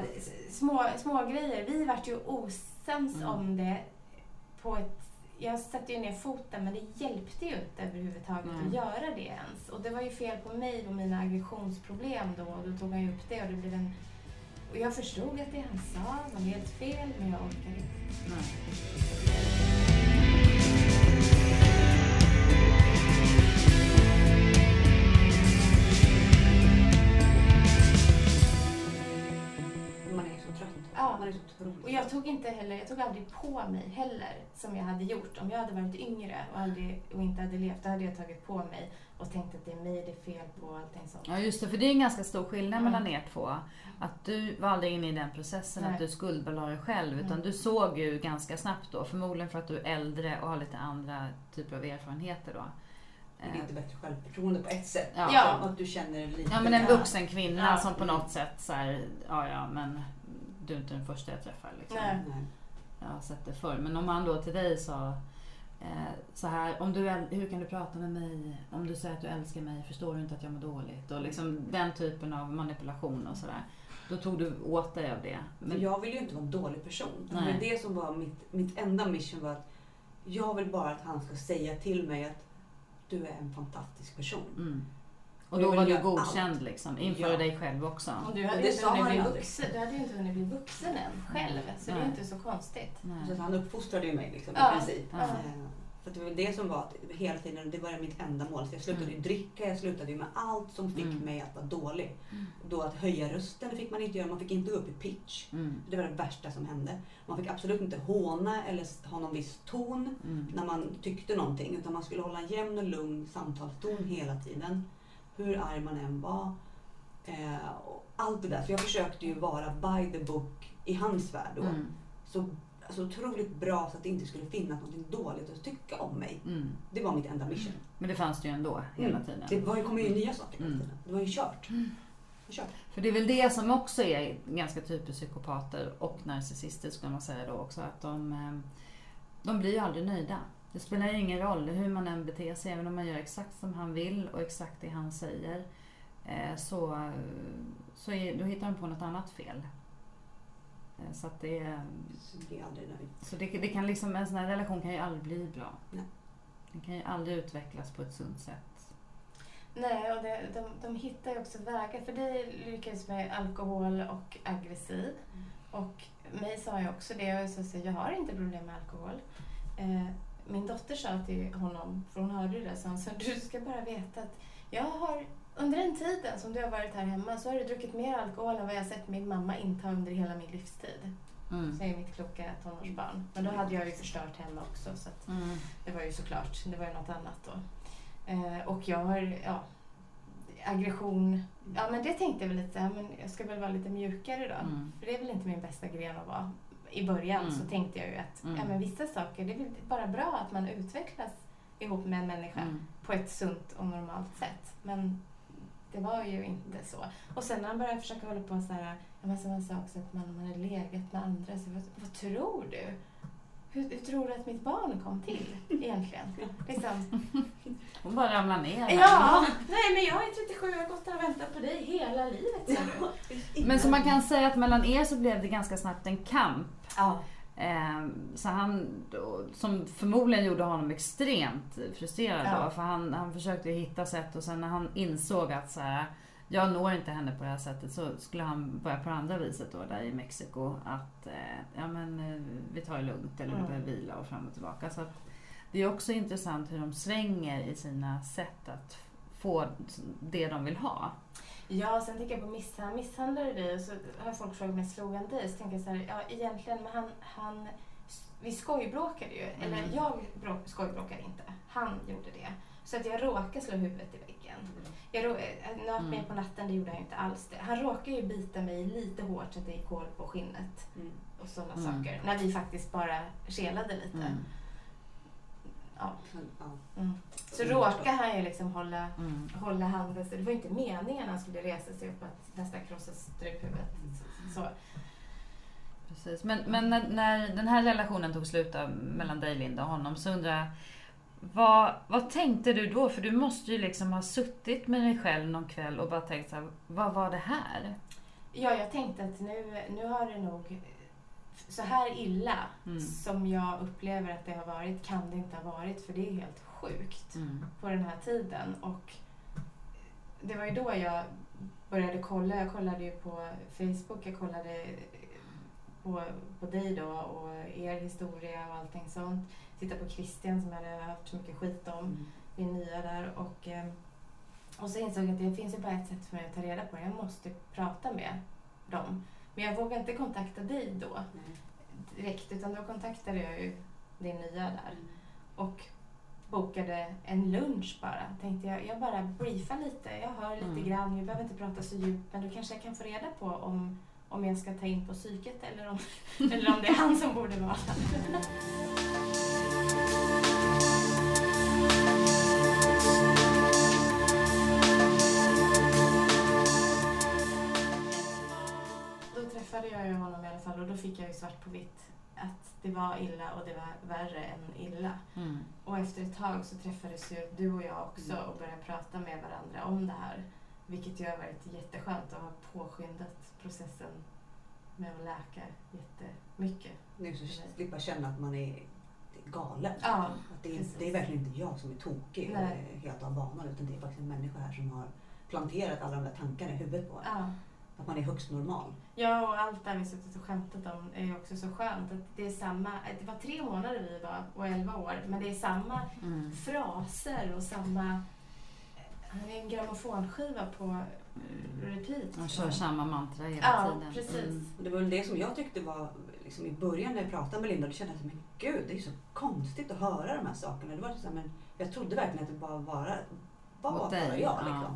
små, små grejer. Vi vart ju osams Mm. om det på ett jag satte ju ner foten men det hjälpte ju inte överhuvudtaget Nej. att göra det ens. Och det var ju fel på mig och mina aggressionsproblem då. Och då tog han ju upp det och det blev en... Och jag förstod att det han sa var helt fel men jag orkade inte. Nej. Ja. Man är så otroligt Och jag tog inte heller, jag tog aldrig på mig heller som jag hade gjort. Om jag hade varit yngre och, aldrig, och inte hade levt, då hade jag tagit på mig och tänkt att det är mig det är fel på och allting sånt. Ja just det, för det är en ganska stor skillnad Mm. mellan er två. Att du var aldrig inne i den processen Nej. att du skuldbelade dig själv. Utan Mm. du såg ju ganska snabbt då, förmodligen för att du är äldre och har lite andra typer av erfarenheter då. Det är lite bättre självförtroende på ett sätt. Ja. Ja. Att du känner lite... Ja men en vuxen kvinna Ja. som på något sätt så här, ja ja men du är inte den första jag träffar liksom. Nej. Jag har sett det förr. Men om han då till dig sa eh, så här, om du, hur kan du prata med mig? Om du säger att du älskar mig, förstår du inte att jag mår dåligt? Och liksom den typen av manipulation och sådär. Då tog du åt dig av det. För Men, jag vill ju inte vara en dålig person. Nej. var det som var mitt, mitt enda mission var att jag vill bara att han ska säga till mig att du är en fantastisk person. mm. Och då var du godkänd liksom, inför Ja. dig själv också. Och du Och hade, det ju inte sa hunnit han bli vuxen, du hade ju inte hunnit bli vuxen än själv. Så det är Nej. inte så konstigt. Nej. Så han uppfostrade ju mig liksom, Ja. i princip. Ja. Eh, För att det var det som var att hela tiden, det var mitt enda mål. Så jag slutade ju Mm. dricka, jag slutade ju med allt som fick Mm. mig att vara dålig. Mm. Då att höja rösten, det fick man inte göra. Man fick inte gå upp i pitch. Mm. Det var det värsta som hände. Man fick absolut inte håna eller ha någon viss ton Mm. när man tyckte någonting. Utan man skulle hålla en jämn och lugn samtalston hela tiden. Hur arg man än var. Eh, och allt det där. Så jag försökte ju vara by the book i hans värld då. Mm. Så alltså, otroligt bra så att det inte skulle finnas något dåligt att tycka om mig. Mm. Det var mitt enda mission. Men det fanns det ju ändå hela Mm. tiden. Det var, ju- kom ju nya saker hela Mm. tiden. Det var ju kört. kört. För det är väl det som också är ganska typiskt psykopater och narcissister skulle man säga då också. Att de, eh, de blir ju aldrig nöjda. Det spelar ju ingen roll hur man än beter sig. Även om man gör exakt som han vill och exakt det han säger. eh, Så, så är, då hittar de på något annat fel. Eh, Så att det, är- Så jag blir aldrig nöjd. så det, det kan liksom, en sån här relation kan ju aldrig bli bra. Nej. Den kan ju aldrig utvecklas på ett sunt sätt. Nej, och det, de, de hittar ju också vägar. För dig lyckades med alkohol och aggressiv. Mm. Och mig sa jag också det. Och så sa jag, jag har inte problem med alkohol. Eh, min dotter sa till honom, för hon hörde det, så han sa du ska bara veta att jag har under den tiden som du har varit här hemma så har du druckit mer alkohol än vad jag sett min mamma inta under hela min livstid. Mm. Säger mitt kloka tonårsbarn. Men då hade jag ju förstört hemma också. Så Mm. det var ju såklart, det var ju något annat då. Eh, och jag har, ja, aggression. Ja men det tänkte jag väl lite, men jag ska väl vara lite mjukare då. Mm. För det är väl inte min bästa gren att vara. I början Mm. så tänkte jag ju att Mm. ja, men vissa saker, det är väl bara bra att man utvecklas ihop med en människa Mm. på ett sunt och normalt sätt. Men det var ju inte så. Och sen när han började försöka hålla på så här, ja, men samma sak så att man, man hade legat med andra. Så vad, vad tror du? Hur, hur tror du att mitt barn kom till egentligen? Liksom, Hon bara ramlar ner. ja, nej men jag är 37 och har gått där och väntat på dig hela livet. du. Men så man kan säga att mellan er så blev det ganska snabbt en kamp. Ja. Eh, så han, som förmodligen gjorde honom extremt frustrerad Ja. då. För han, han försökte hitta sätt och sen när han insåg att så här, jag når inte henne på det här sättet så skulle han börja på det andra viset då där i Mexiko. Att eh, ja, men, eh, vi tar det lugnt eller Mm. börjar vila och fram och tillbaka. Så att, det är också intressant hur de svänger i sina sätt att få det de vill ha. Ja, sen tänker jag på misshandel. Misshandlade dig och så har folk frågat mig, slog han dig? Så tänker jag så här, ja egentligen, men han, han vi skojbråkade ju. Mm. Eller jag bråk, skojbråkade inte. Han gjorde det. Så att jag råkade slå huvudet i väggen. Jag rå, eh, nöp mig Mm. på natten, det gjorde han inte alls det. Han råkade ju bita mig lite hårt så att det gick hål på skinnet Mm. och sådana Mm. saker. När vi faktiskt bara kelade lite. Mm. Ja. Mm. Så råkade han ju liksom hålla Mm. hålla handen. Så det var inte meningen att han skulle resa sig upp att nästan krossa struphuvudet. Så. Precis. Men, men när, när den här relationen tog slut då, mellan dig Linda och honom så undrar jag vad, vad tänkte du då? För du måste ju liksom ha suttit med dig själv någon kväll och bara tänkt så här, vad var det här? Ja, jag tänkte att nu, nu har det nog så här illa Mm. som jag upplever att det har varit kan det inte ha varit för det är helt sjukt Mm. på den här tiden. Och det var ju då jag började kolla. Jag kollade ju på Facebook, jag kollade på, på dig då och er historia och allting sånt. Titta på Christian som jag hade haft så mycket skit om. Mm. vi är nya där. Och, eh, och så insåg jag att det finns ju bara ett sätt för mig att ta reda på det. Jag måste prata med dem. Men jag vågade inte kontakta dig då Nej. direkt utan då kontaktade jag ju din nya där Mm. och bokade en lunch bara. Tänkte jag, jag bara briefar lite. Jag hör lite Mm. grann. Vi behöver inte prata så djupt men då kanske jag kan få reda på om, om jag ska ta in på psyket eller om, eller om det är han som borde vara jag ju honom i alla fall och då fick jag ju svart på vitt att det var illa och det var värre än illa. Mm. Och efter ett tag så träffades ju du och jag också Mm. och började prata med varandra om det här. Vilket ju har varit jätteskönt och har påskyndat processen med att läka jättemycket. Det är så slippa känna att man är galen. Ja, att det, är, det är verkligen inte jag som är tokig och Nej. är helt av banan utan det är faktiskt en människa här som har planterat alla de där tankarna i huvudet på en. Ja. Att man är högst normal. Ja, och allt det vi suttit och skämtat om är ju också så skönt. Att det är samma, det var tre månader vi var och elva år, men det är samma Mm. fraser och samma... Han är en grammofonskiva på repeat. Man kör samma mantra hela Ja, tiden. precis. Mm. Det var väl det som jag tyckte var liksom i början när jag pratade med Linda. Då kände jag att men gud, det är så konstigt att höra de här sakerna. Det var så här, men jag trodde verkligen att det bara var, bara dig, jag. ja.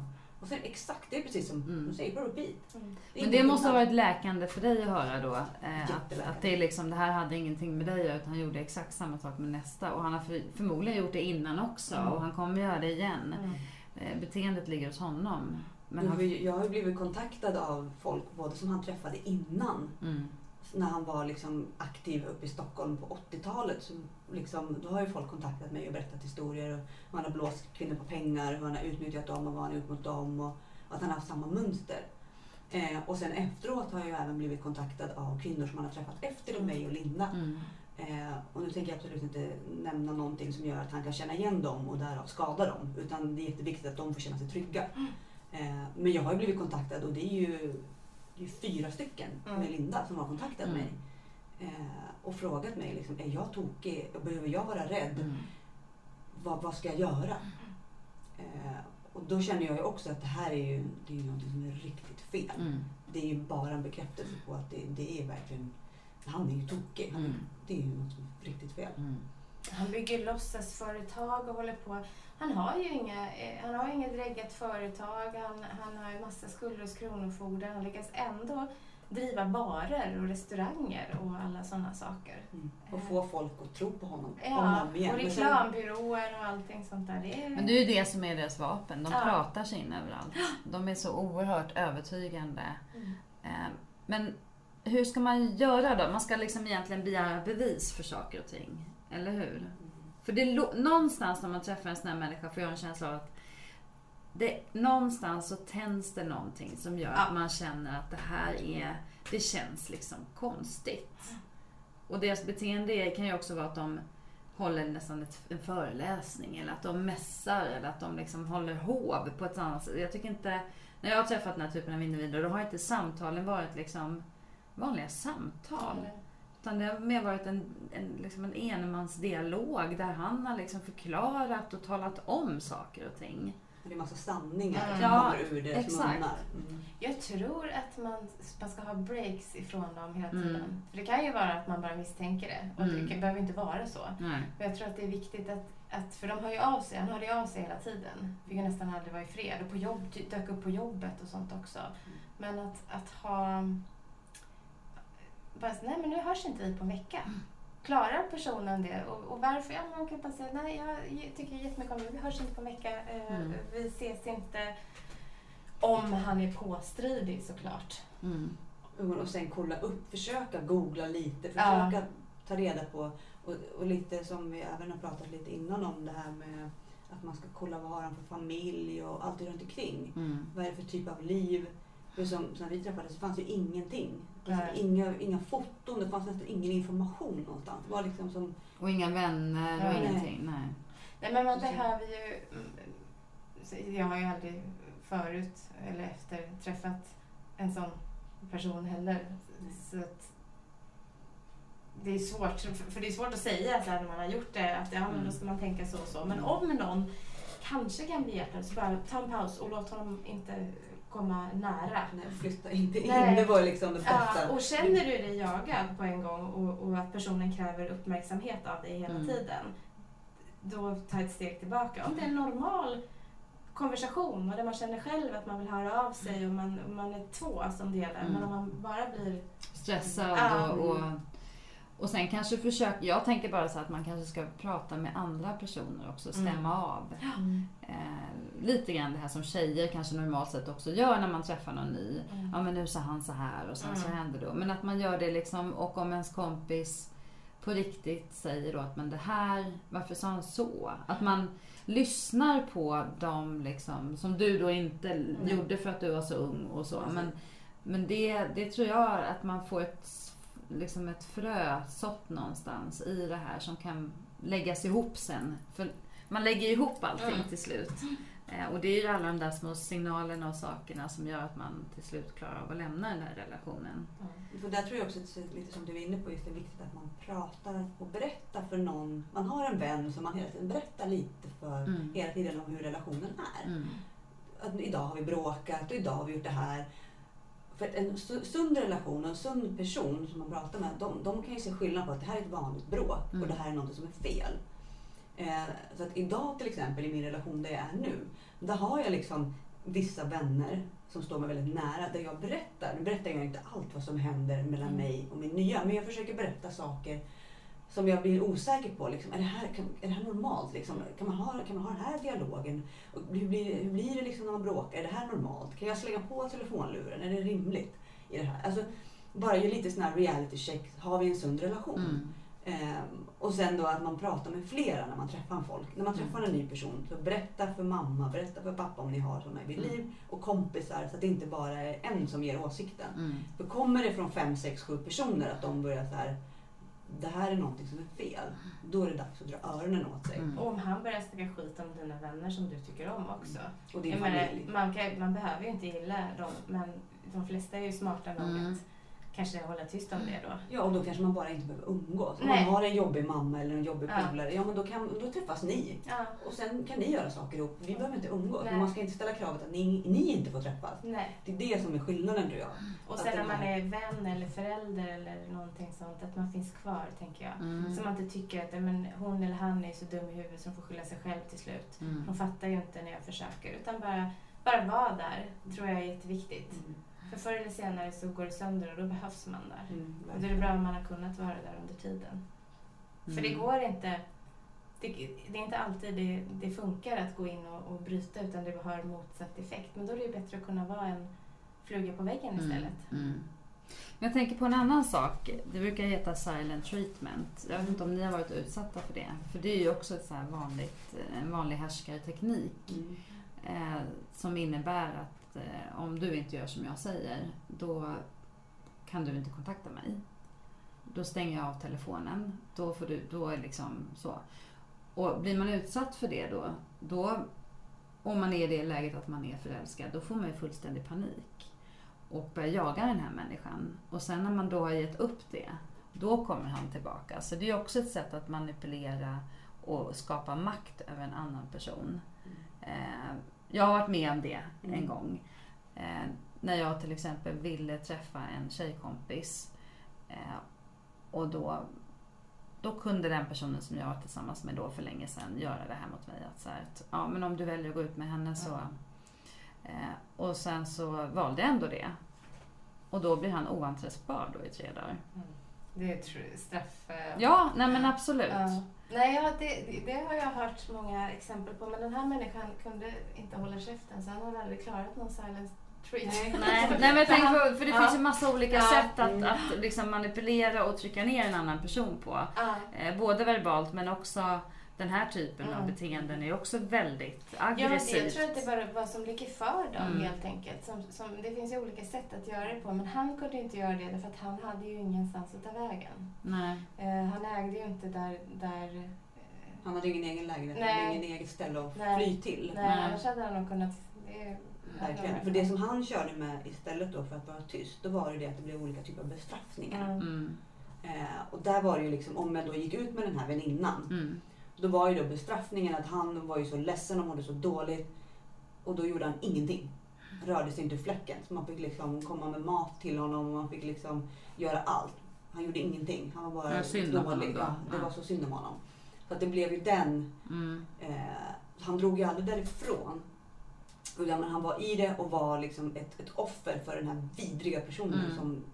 Och sen exakt, det är precis som Mm. du säger på repeat. Mm. är Men det måste ha varit läkande för dig att höra då. Eh, att, att det, är liksom, det här hade ingenting med dig att göra, utan han gjorde exakt samma sak med nästa. Och han har för, förmodligen gjort det innan också Mm. och han kommer göra det igen. Mm. Eh, beteendet ligger hos honom. Men han, jag har ju blivit kontaktad av folk både som han träffade innan mm, när han var liksom aktiv uppe i Stockholm på 80-talet. Liksom, då har ju folk kontaktat mig och berättat historier. Och han har blåst kvinnor på pengar, hur han har utnyttjat dem och vad han har gjort mot dem. Och att han har haft samma mönster. Eh, och sen efteråt har jag ju även blivit kontaktad av kvinnor som han har träffat efter mig och Linda. mm, Eh, och nu tänker jag absolut inte nämna någonting som gör att han kan känna igen dem och därav skada dem. Utan det är jätteviktigt att de får känna sig trygga. Eh, men jag har ju blivit kontaktad och det är ju, det är fyra stycken Mm. med Linda som har kontaktat Mm. mig. Eh, och frågat mig, liksom, är jag tokig? Behöver jag vara rädd? mm, Vad, vad ska jag göra? Eh, och då känner jag ju också att det här är ju, det är ju något som är riktigt fel. mm, Det är ju bara en bekräftelse på att det, det är verkligen, han är ju tokig. Han Mm. Det är ju något som är riktigt fel. mm. Han bygger låtsasföretag och håller på. han har ju inga, eh, han har inget dräggat företag, han, han har ju massa skulder hos Kronofogden. Han lyckas ändå driva barer och restauranger och alla sådana saker. Mm. Och få folk att tro på honom. Ja, om och igen. Sen- reklambyråer och allting sånt där. Det är, Men det är ju det som är deras vapen. De Ja. pratar sig in överallt. De är så oerhört övertygande. Mm. Eh, Men hur ska man göra då? Man ska liksom egentligen begära bevis för saker och ting. Eller hur? För det, någonstans när man träffar en sån här människa får jag en känsla av att det, någonstans så tänds det någonting som gör att man känner att det här är, det känns liksom konstigt. Och deras beteende kan ju också vara att de håller nästan ett, en föreläsning eller att de mässar eller att de liksom håller hov på ett annat sätt. Jag tycker inte, när jag har träffat den här typen av individer då har inte samtalen varit liksom vanliga samtal. Utan det har mer varit en, en, liksom en enmansdialog där han har liksom förklarat och talat om saker och ting. Det är massa sanningar som Ja, kommer ur deras exakt. munnar. Mm. Jag tror att man, man ska ha breaks ifrån dem hela Mm. tiden. För det kan ju vara att man bara misstänker det. Och Mm. det kan, behöver inte vara så. Nej. Men jag tror att det är viktigt att, att för de hör ju av sig, han hörde ju av sig hela tiden. Fick ju nästan aldrig vara i fred. Och på jobb, dök upp på jobbet och sånt också. Men att, att ha... Bara, nej men nu hörs inte vi på en vecka. Klarar personen det? Och, och varför? Ja, man kan bara säga, nej jag tycker jättemycket om det, vi hörs inte på en vecka. Eh, Mm. Vi ses inte. Om han är påstridig såklart. Mm. Och sen kolla upp, försöka googla lite, Ja. försöka ta reda på och, och lite som vi även har pratat lite innan om det här med att man ska kolla vad har han för familj och allt runt omkring. Mm. Vad är det för typ av liv? För som, när vi träffades så fanns ju ingenting. Nej. inga, inga foton, det fanns nästan ingen information någonstans. Det var liksom som, Och inga vänner och Nej. ingenting. Nej. Nej men man behöver ju... mm, Jag har ju aldrig förut eller efter träffat en sån person heller. Så att det är svårt, för det är svårt att säga så här när man har gjort det att ja, men Mm. då ska man tänka så och så. Men om någon kanske kan bli hjärtad så bara ta en paus och låt honom inte komma nära. nej, flytta inte in. Nej. Det var liksom det Ja, bästa. och känner du dig jagad på en gång och, och att personen kräver uppmärksamhet av dig hela Mm. tiden, då ta ett steg tillbaka. Om det är en normal konversation och där man känner själv att man vill höra av sig och man, man är två som delar. Mm. Men om man bara blir... Stressad Ja. och, och, och sen kanske försöka, jag tänker bara så att man kanske ska prata med andra personer också, stämma Mm. av. Eh, lite grann det här som tjejer kanske normalt sett också gör när man träffar någon ny. Ja men nu sa han så här och sen så Mm. händer då. Men att man gör det liksom och om ens kompis på riktigt säger då att men det här, varför sa han så? Att man lyssnar på dem liksom, som du då inte gjorde för att du var så ung och så. Men, men det, det tror jag att man får ett, liksom ett frö sått någonstans i det här som kan läggas ihop sen. För man lägger ihop allting Mm. till slut. Eh, Och det är ju alla de där små signalerna och sakerna som gör att man till slut klarar av att lämna den här relationen. För där tror jag också, lite som du är inne på, just det är viktigt att man pratar och berättar för någon. Man har en vän som man hela tiden berättar lite för Mm. hela tiden om hur relationen är. Mm. Att idag har vi bråkat och idag har vi gjort det här. För att en su- sund relation och en sund person som man pratar med, de, de kan ju se skillnad på att det här är ett vanligt bråk Mm. och det här är något som är fel. Eh, så att idag till exempel i min relation där jag är nu, där har jag liksom vissa vänner som står mig väldigt nära där jag berättar. Nu berättar jag inte allt vad som händer mellan Mm. mig och min nya, men jag försöker berätta saker som jag blir osäker på. Liksom, är, det här, kan, är det här normalt? Liksom? Kan, man ha, kan man ha den här dialogen? Och hur, blir, hur blir det liksom när man bråkar? Är det här normalt? Kan jag slänga på telefonluren? Är det rimligt? i det här? Alltså, bara ge lite sån här reality check. Har vi en sund relation? Mm. Ehm, och sen då att man pratar med flera när man träffar folk. När man träffar en ny person, så berätta för mamma, berätta för pappa om ni har sådana i ditt Mm. liv. Och kompisar, så att det inte bara är en som ger åsikten. Mm. För kommer det från fem, sex, sju personer att de börjar så här, det här är någonting som är fel. Då är det dags att dra öronen åt sig. Mm. Och om han börjar snacka skit om dina vänner som du tycker om också. Och din Jag menar, familj. man, kan, man behöver ju inte gilla dem men de flesta är ju smarta nog Mm. att kanske hålla tyst om det då. Ja, och då kanske man bara inte behöver umgås. Om Nej. man har en jobbig mamma eller en jobbig Ja. polare, ja men då, kan, då träffas ni. Ja, Och sen kan ni göra saker ihop. Vi behöver inte umgås. Nej. Men man ska inte ställa kravet att ni, ni inte får träffas. nej. Det är det som är skillnaden tror jag. Och Att sen när man här- är vän eller förälder eller någonting sånt, att man finns kvar tänker jag. Mm. Så man inte tycker att "Nej, men, hon eller han är så dum i huvudet som får skylla sig själv till slut. Mm. De fattar ju inte när jag försöker. Utan bara, bara vara där tror jag är jätteviktigt. Mm. För förr eller senare så går det sönder och då behövs man där. Mm, Och då är det bra om man har kunnat vara där under tiden. För det Mm. går inte... Det, det är inte alltid det, det funkar att gå in och, och bryta utan det har motsatt effekt. Men då är det ju bättre att kunna vara en fluga på väggen istället. Mm. Mm. Men jag tänker på en annan sak. Det brukar heta silent treatment. Jag vet inte om ni har varit utsatta för det. För det är ju också ett så här vanligt, en vanlig härskarteknik. Mm. Eh, som innebär att eh, om du inte gör som jag säger, då kan du inte kontakta mig. Då stänger jag av telefonen. Då får du, då är liksom så. Och blir man utsatt för det då, då om man är i det läget att man är förälskad, då får man ju fullständig panik. Och börjar jaga den här människan. Och sen när man då har gett upp det, då kommer han tillbaka. Så det är också ett sätt att manipulera och skapa makt över en annan person. Eh, jag har varit med om det en Mm. gång. Eh, när jag till exempel ville träffa en tjejkompis. Eh, och då, då kunde den personen som jag var tillsammans med då för länge sedan göra det här mot mig. Att så här, att, ja, men om du väljer att gå ut med henne så... Eh, och sen så valde jag ändå det. Och då blir han oanträffbar då i tre dagar. Det är tr- straff... eh, Ja, nej men absolut. Ja. Nej, ja, det, det- har jag hört många exempel på. Men den här människan kunde inte hålla käften så han hade aldrig klarat någon silent treat. Nej, nej men jag tänker på, för det Ja. finns ju massa olika Ja. sätt att, att liksom manipulera och trycka ner en annan person på. Ja. Eh, både verbalt men också den här typen av Mm. beteenden är också väldigt Ja, men det, jag aggressivt. tror att det är bara vad som ligger för dem Mm. helt enkelt. Som, som, det finns ju olika sätt att göra det på men han kunde inte göra det därför att han hade ju ingenstans att ta vägen. Nej. Eh, han ägde ju inte där... där eh, Han hade ingen egen lägenhet, han Nej. hade ingen eget ställe att Nej. fly till. nej, Nej. annars hade han nog kunnat... Det, Verkligen. För det som han körde med istället då för att vara tyst, då var det det att det blev olika typer av bestraffningar. Mm. Mm. Eh, och där var det ju liksom, om jag då gick ut med den här väninnan, Mm. Då var ju då bestraffningen att han var ju så ledsen och mådde så dåligt. Och då gjorde han ingenting. Rörde sig inte fläcken. Så man fick liksom komma med mat till honom och man fick liksom göra allt. Han gjorde ingenting. Han var bara dålig. då. Ja, det var så synd om honom. Så att det blev ju den Mm. Eh, han drog ju aldrig därifrån. Utan men han var i det och var liksom ett, ett offer för den här vidriga personen Mm. som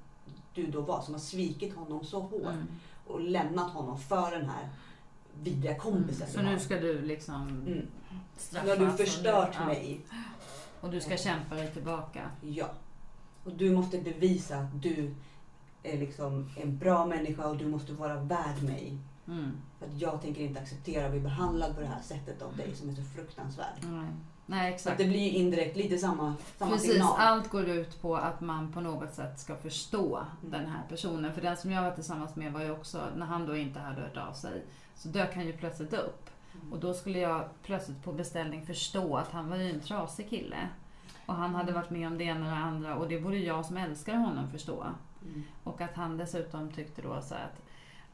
du då var. Som har svikit honom så hårt Mm. och lämnat honom för den här vidriga kompisen. Så du har. nu ska du liksom Mm. straffas. Nu har du förstört ja. mig. Och du ska kämpa dig tillbaka. Ja. Och du måste bevisa att du är liksom en bra människa och du måste vara värd mig. Mm. För att jag tänker inte acceptera att bli behandlad på det här sättet av dig som är så fruktansvärd. Nej. Nej, Så exakt. att det blir ju indirekt lite samma, samma Precis, signal. allt går ut på att man på något sätt ska förstå Mm. den här personen. För den som jag var tillsammans med var ju också, när han då inte hade hört av sig, så dök han ju plötsligt upp. Och då skulle jag plötsligt på beställning förstå att han var ju en trasig kille. Och han hade varit med om det ena och det andra och det borde jag som älskar honom förstå. Mm. Och att han dessutom tyckte då så att,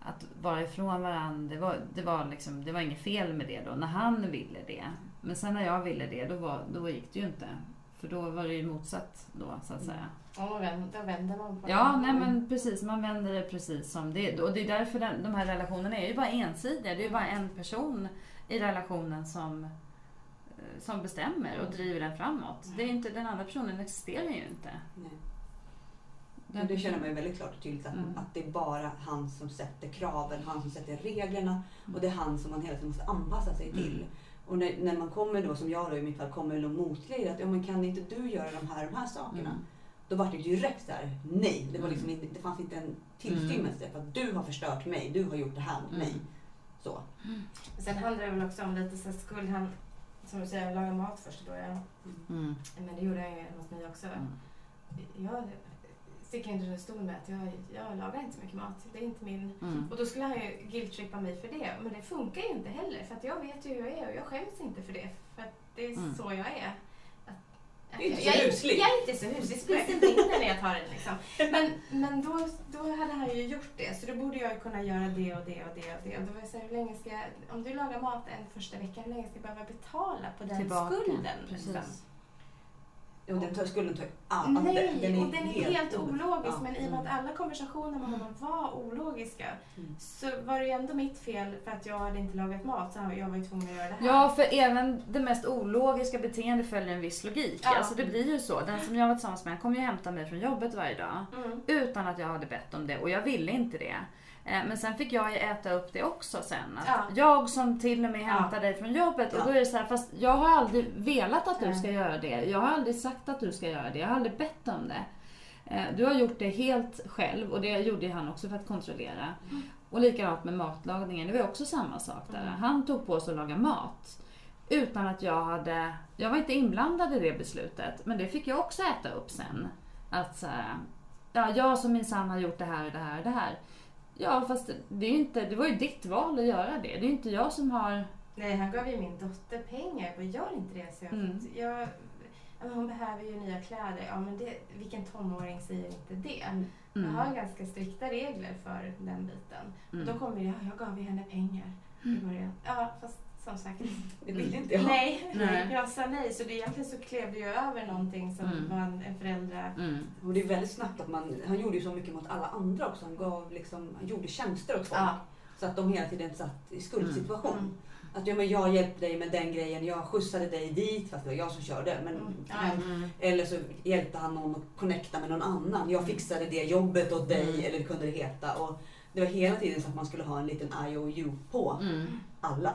att vara ifrån varandra, det var, det, var liksom, det var inget fel med det då, när han ville det. Men sen när jag ville det, då, var, då gick det ju inte. För då var det ju motsatt då, så att säga. Och då vänder, man på Ja, det. nej men precis. Man vänder det precis som det Och det är därför den, de här relationerna är ju bara ensidiga. Det är ju bara en person i relationen som, eh, som bestämmer och driver den framåt. Det är inte, den andra personen existerar ju inte. Nej. Men det känner man ju väldigt klart och tydligt att, Mm. att det är bara han som sätter kraven, han som sätter reglerna och det är han som man hela tiden måste anpassa sig till. Mm. Och när, när man kommer då, som jag då i mitt fall, kommer någon motgrej att ja, men kan inte du göra de här, de här sakerna? Mm. Då var det ju direkt där, nej. Det, var Mm. liksom inte, det fanns inte en tillstymmelse för att du har förstört mig, du har gjort det här mot mig. Mm. Så. Sen handlar det väl också om lite så skulle han, som du säger, laga mat först i början. Mm. Men det gjorde han ju hos mig också. Mm. Jag sticker inte under stol med att jag, jag lagar inte så mycket mat. Det är inte min... Mm. Och då skulle han ju guilt-trippa mig för det. Men det funkar ju inte heller. För att jag vet ju hur jag är och jag skäms inte för det. För att det är Mm. så jag är. Att Det är inte så jag, husligt. jag är inte så huslig. Spisen brinner när jag tar den. Liksom. Men, men då, då hade han ju gjort det, så då borde jag kunna göra det och det och det och det. Och då var jag så här, hur länge ska jag, om du lagar mat en första vecka, hur länge ska jag behöva betala på den Tillbaka. skulden? Liksom? Och den tar, skulden tar ju all, alltså, Nej, den, och den är helt, ologisk. Ja. Men i och med att alla konversationer med honom var ologiska Mm. så var det ju ändå mitt fel för att jag hade inte lagat mat så jag var ju tvungen att göra det här. Ja, för även det mest ologiska beteende följer en viss logik. Ja. Alltså det blir ju så. Den som jag var tillsammans med kom ju hämta mig från jobbet varje dag. Mm. Utan att jag hade bett om det och jag ville inte det. Eh, Men sen fick jag ju äta upp det också sen. Att Ja. Jag som till och med Ja. hämtar dig från jobbet och Ja. då är det så här, fast jag har aldrig velat att du ska göra det. Jag har aldrig sagt att du ska göra det. Jag har aldrig bett om det. Eh, Du har gjort det helt själv och det gjorde han också för att kontrollera. Och likadant med matlagningen, det var också samma sak där. Mm. Han tog på sig att laga mat. Utan att jag hade, jag var inte inblandad i det beslutet. Men det fick jag också äta upp sen. Att så här, ja jag som minsann har gjort det här och det här och det här. Ja fast det, är inte, det var ju ditt val att göra det. Det är ju inte jag som har... Nej, han gav ju min dotter pengar. Jag bara, gör inte det. Så jag, Mm. jag, hon behöver ju nya kläder. Ja, men det, vilken tonåring säger inte det? Jag Mm. har ganska strikta regler för den biten. Mm. Och då kommer det, ja, jag gav ju henne pengar i början. Ja, fast som sagt. Det vill inte jag. Nej, Nej. jag sa nej. Så det egentligen så klev det ju över någonting som Mm. var en, föräldra... Mm. Och det är väldigt snabbt att man, han gjorde ju så mycket mot alla andra också. Han, gav liksom, han gjorde tjänster åt folk. Ja. Så att de hela tiden satt i skuldsituation. Mm. Att ja, men jag hjälpte dig med den grejen, jag skjutsade dig dit fast det var jag som körde. Men, Mm. Mm. eller så hjälpte han någon att connecta med någon annan. Jag fixade det jobbet åt dig, Mm. eller det kunde det heta. Och det var hela tiden så att man skulle ha en liten IOU på Mm. alla.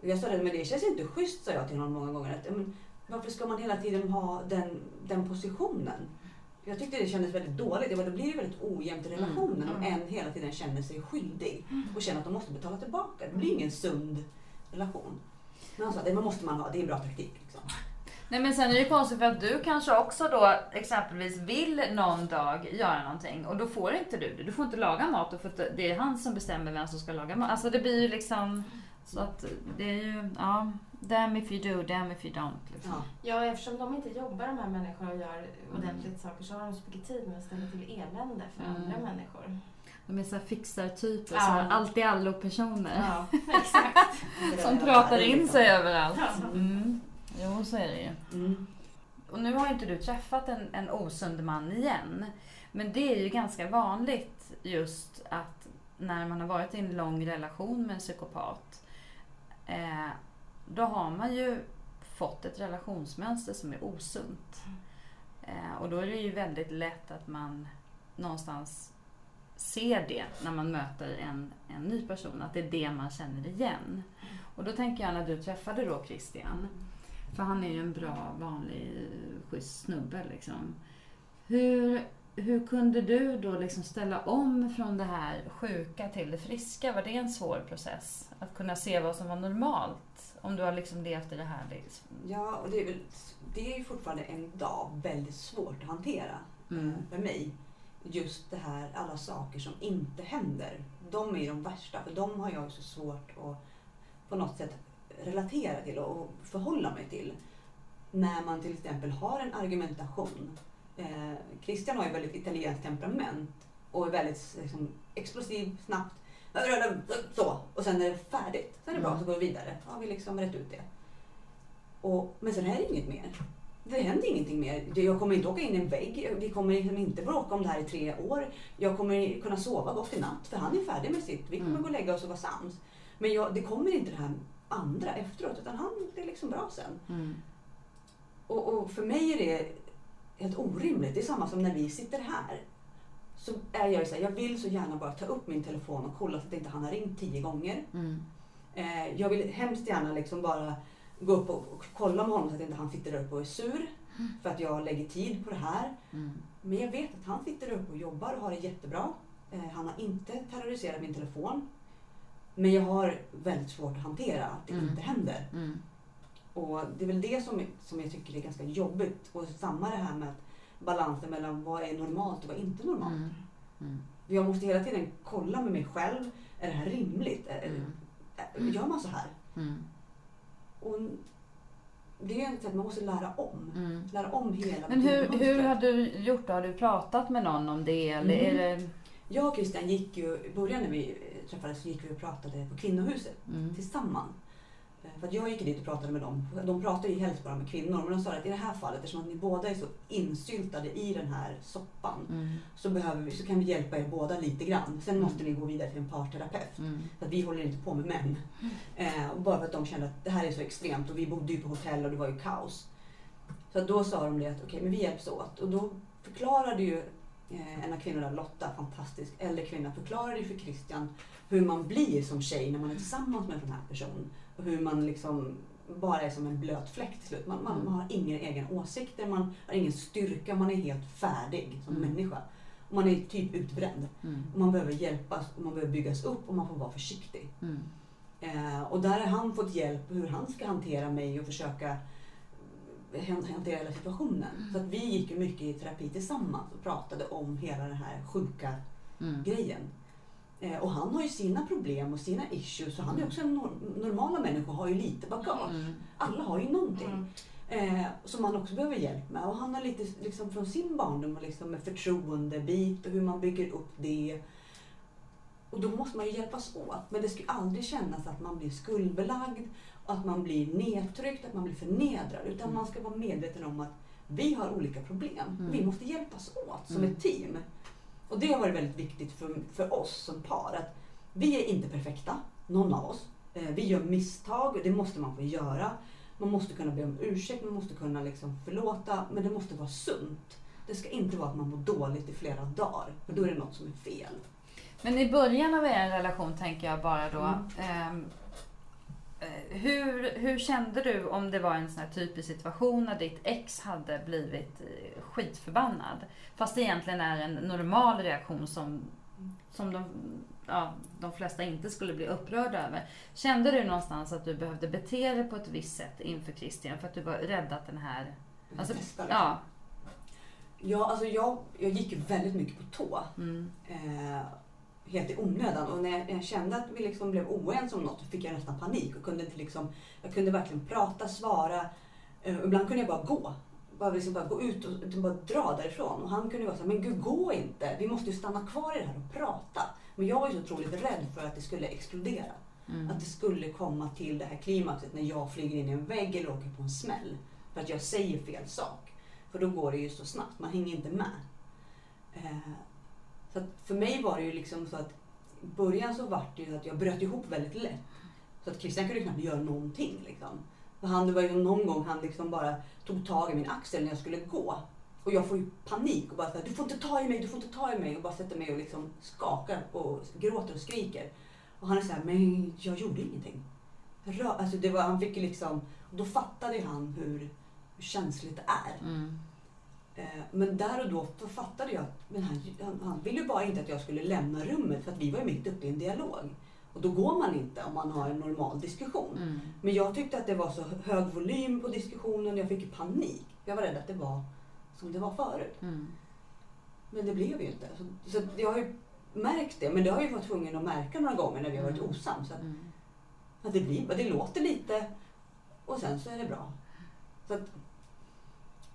Jag sa det, men det känns inte schysst sa jag till honom många gånger. Att, men, varför ska man hela tiden ha den, den positionen? Jag tyckte det kändes väldigt dåligt. Bara, då blir det väldigt ojämnt i relationen om Mm. en hela tiden känner sig skyldig och känner att de måste betala tillbaka. Det blir ingen sund relation. Men han sa, det måste man ha, det är en bra taktik. Liksom. Nej men sen är det ju konstigt för att du kanske också då exempelvis vill någon dag göra någonting och då får inte du det. Du får inte laga mat och inte, det är han som bestämmer vem som ska laga mat. Alltså det blir ju liksom så att det är ju, ja, damn if you do, damn if you don't. Liksom. Ja. Ja, eftersom de inte jobbar de här människorna och gör ordentligt saker så har de så mycket tid med att ställa till elände för Mm. andra människor. De är så här fixartyper, Ja. så allt i allo personer. Ja, exakt. Som pratar in sig överallt. Mm. Jo, så är det ju. Mm. Och nu har ju inte du träffat en, en osund man igen. Men det är ju ganska vanligt just att när man har varit i en lång relation med en psykopat. Eh, då har man ju fått ett relationsmönster som är osunt. Eh, och då är det ju väldigt lätt att man någonstans ser det när man möter en, en ny person. Att det är det man känner igen. Och då tänker jag när du träffade då Christian. För han är ju en bra, vanlig, eh, schysst snubbe liksom. Hur, hur kunde du då liksom ställa om från det här sjuka till det friska? Var det en svår process? Att kunna se vad som var normalt? Om du har liksom levt i det här. Liksom. Ja, och det är, väl, det är ju fortfarande en dag väldigt svårt att hantera Mm. eh, för mig. Just det här, alla saker som inte händer. De är ju de värsta, för de har jag så svårt att på något sätt relatera till och förhålla mig till. När man till exempel har en argumentation. Eh, Christian har ju väldigt italienskt temperament och är väldigt liksom, explosiv, snabbt. Så, och sen är det färdigt. Sen är det bra, Mm. så går vi vidare. Ja, vi liksom rätt ut det. Och, men sen är det inget mer. Det händer ingenting mer. Jag kommer inte åka in i en vägg. Vi kommer liksom inte bråka om det här i tre år. Jag kommer kunna sova gott i natt för han är färdig med sitt. Vi kommer Mm. gå och lägga oss och vara sams. Men jag, det kommer inte det här andra efteråt utan han det är liksom bra sen. Mm. Och, och för mig är det helt orimligt. Det är samma som när vi sitter här. Så är jag så här, jag vill så gärna bara ta upp min telefon och kolla så att inte han har ringt tio gånger. Mm. Eh, jag vill hemskt gärna liksom bara gå upp och, och kolla med honom så att inte han sitter där uppe och är sur. För att jag lägger tid på det här. Mm. Men jag vet att han sitter där uppe och jobbar och har det jättebra. Eh, han har inte terroriserat min telefon. Men jag har väldigt svårt att hantera att det Mm. inte händer. Och det är väl det som, som jag tycker är ganska jobbigt. Och samma det här med att balansen mellan vad är normalt och vad är inte normalt. Mm. Mm. Jag måste hela tiden kolla med mig själv. Är det här rimligt? Mm. gör man så här? Mm. Och det är sätt man måste lära om. Mm. Lära om hela Men hur, hur har du gjort då? Har du pratat med någon om det? Eller Mm. är det... Jag och Christian gick ju, i början när vi träffades så gick vi och pratade på kvinnohuset Mm. tillsammans. För jag gick dit och pratade med dem. De pratar ju helst bara med kvinnor. Men de sa att i det här fallet, eftersom att ni båda är så insyltade i den här soppan, Mm. så, behöver vi, så kan vi hjälpa er båda lite grann. Sen måste ni gå vidare till en parterapeut. Mm. För att vi håller inte på med män. Eh, och bara för att de kände att det här är så extremt och vi bodde ju på hotell och det var ju kaos. Så då sa de det att okej, men vi hjälps åt. Och då förklarade ju eh, en av kvinnorna, Lotta, fantastisk äldre kvinna, förklarade ju för Christian hur man blir som tjej när man är tillsammans med en sån här person. Hur man liksom bara är som en blöt fläck till slut. Man, man, man har inga egna åsikter, man har ingen styrka, man är helt färdig som Mm. människa. Man är typ utbränd. Mm. Och man behöver hjälpas och man behöver byggas upp och man får vara försiktig. Mm. Eh, och där har han fått hjälp hur han ska hantera mig och försöka han- hantera hela situationen. Så att vi gick mycket i terapi tillsammans och pratade om hela den här sjuka Mm. grejen. Eh, och han har ju sina problem och sina issues. Så han är också en nor- normala människor har ju lite bagage. Mm. Alla har ju någonting. Mm. Eh, som man också behöver hjälp med. Och han har lite liksom, från sin barndom och liksom, med förtroendebit och hur man bygger upp det. Och då måste man ju hjälpas åt. Men det ska ju aldrig kännas att man blir skuldbelagd, att man blir nedtryckt, att man blir förnedrad. Utan man ska vara medveten om att vi har olika problem. Mm. Vi måste hjälpas åt som Mm. ett team. Och det har varit väldigt viktigt för, för oss som par. Att vi är inte perfekta, någon av oss. Eh, vi gör misstag, och det måste man få göra. Man måste kunna be om ursäkt, man måste kunna liksom förlåta, men det måste vara sunt. Det ska inte vara att man mår dåligt i flera dagar, för då är det något som är fel. Men i början av er relation tänker jag bara då. Mm. Eh, hur, hur kände du om det var en sån här typisk situation när ditt ex hade blivit eh, skitförbannad? Fast det egentligen är en normal reaktion som, som de, ja, de flesta inte skulle bli upprörda över. Kände du någonstans att du behövde bete dig på ett visst sätt inför Christian för att du var rädd att den här... Alltså, det. ja. Ja, alltså jag, jag gick ju väldigt mycket på tå. Mm, Eh, helt i onödan. Och när jag, kände att vi liksom blev oense om något fick jag nästan panik. Och kunde inte liksom, jag kunde verkligen prata, svara. Eh, ibland kunde jag bara gå. Bara, liksom bara gå ut och bara dra därifrån. Och han kunde vara så här, men gud gå inte. Vi måste ju stanna kvar i det här och prata. Men jag var ju så otroligt rädd för att det skulle explodera. mm, Att det skulle komma till det här klimaxet när jag flyger in i en vägg eller åker på en smäll. För att jag säger fel sak. För då går det ju så snabbt, man hänger inte med. Så att för mig var det ju liksom så att i början så var det ju att jag bröt ihop väldigt lätt. Så att Christian kunde knappt göra någonting. Liksom. För han, det var ju någon gång han liksom bara tog tag i min axel när jag skulle gå. Och jag får ju panik och bara såhär, du får inte ta i mig, du får inte ta i mig. Och bara sätter mig och liksom skakar och gråter och skriker. Och han är så här, men jag gjorde ingenting. Rör, alltså det var, han fick ju liksom, och då fattade ju han hur, hur känsligt det är. mm, men där och då fattade jag att men han, han, ville ju bara inte att jag skulle lämna rummet för att vi var ju mitt uppe i en dialog. Och då går man inte om man har en normal diskussion. mm. Men jag tyckte att det var så hög volym på diskussionen och jag fick panik. Jag var rädd att det var som det var förut. Mm. Men det blev ju inte. Så, så jag har ju märkt det. Men det har jag ju varit tvungen att märka några gånger när vi har varit Mm. osams. Att, Mm. att det, blir, det låter lite och sen så är det bra. Så att,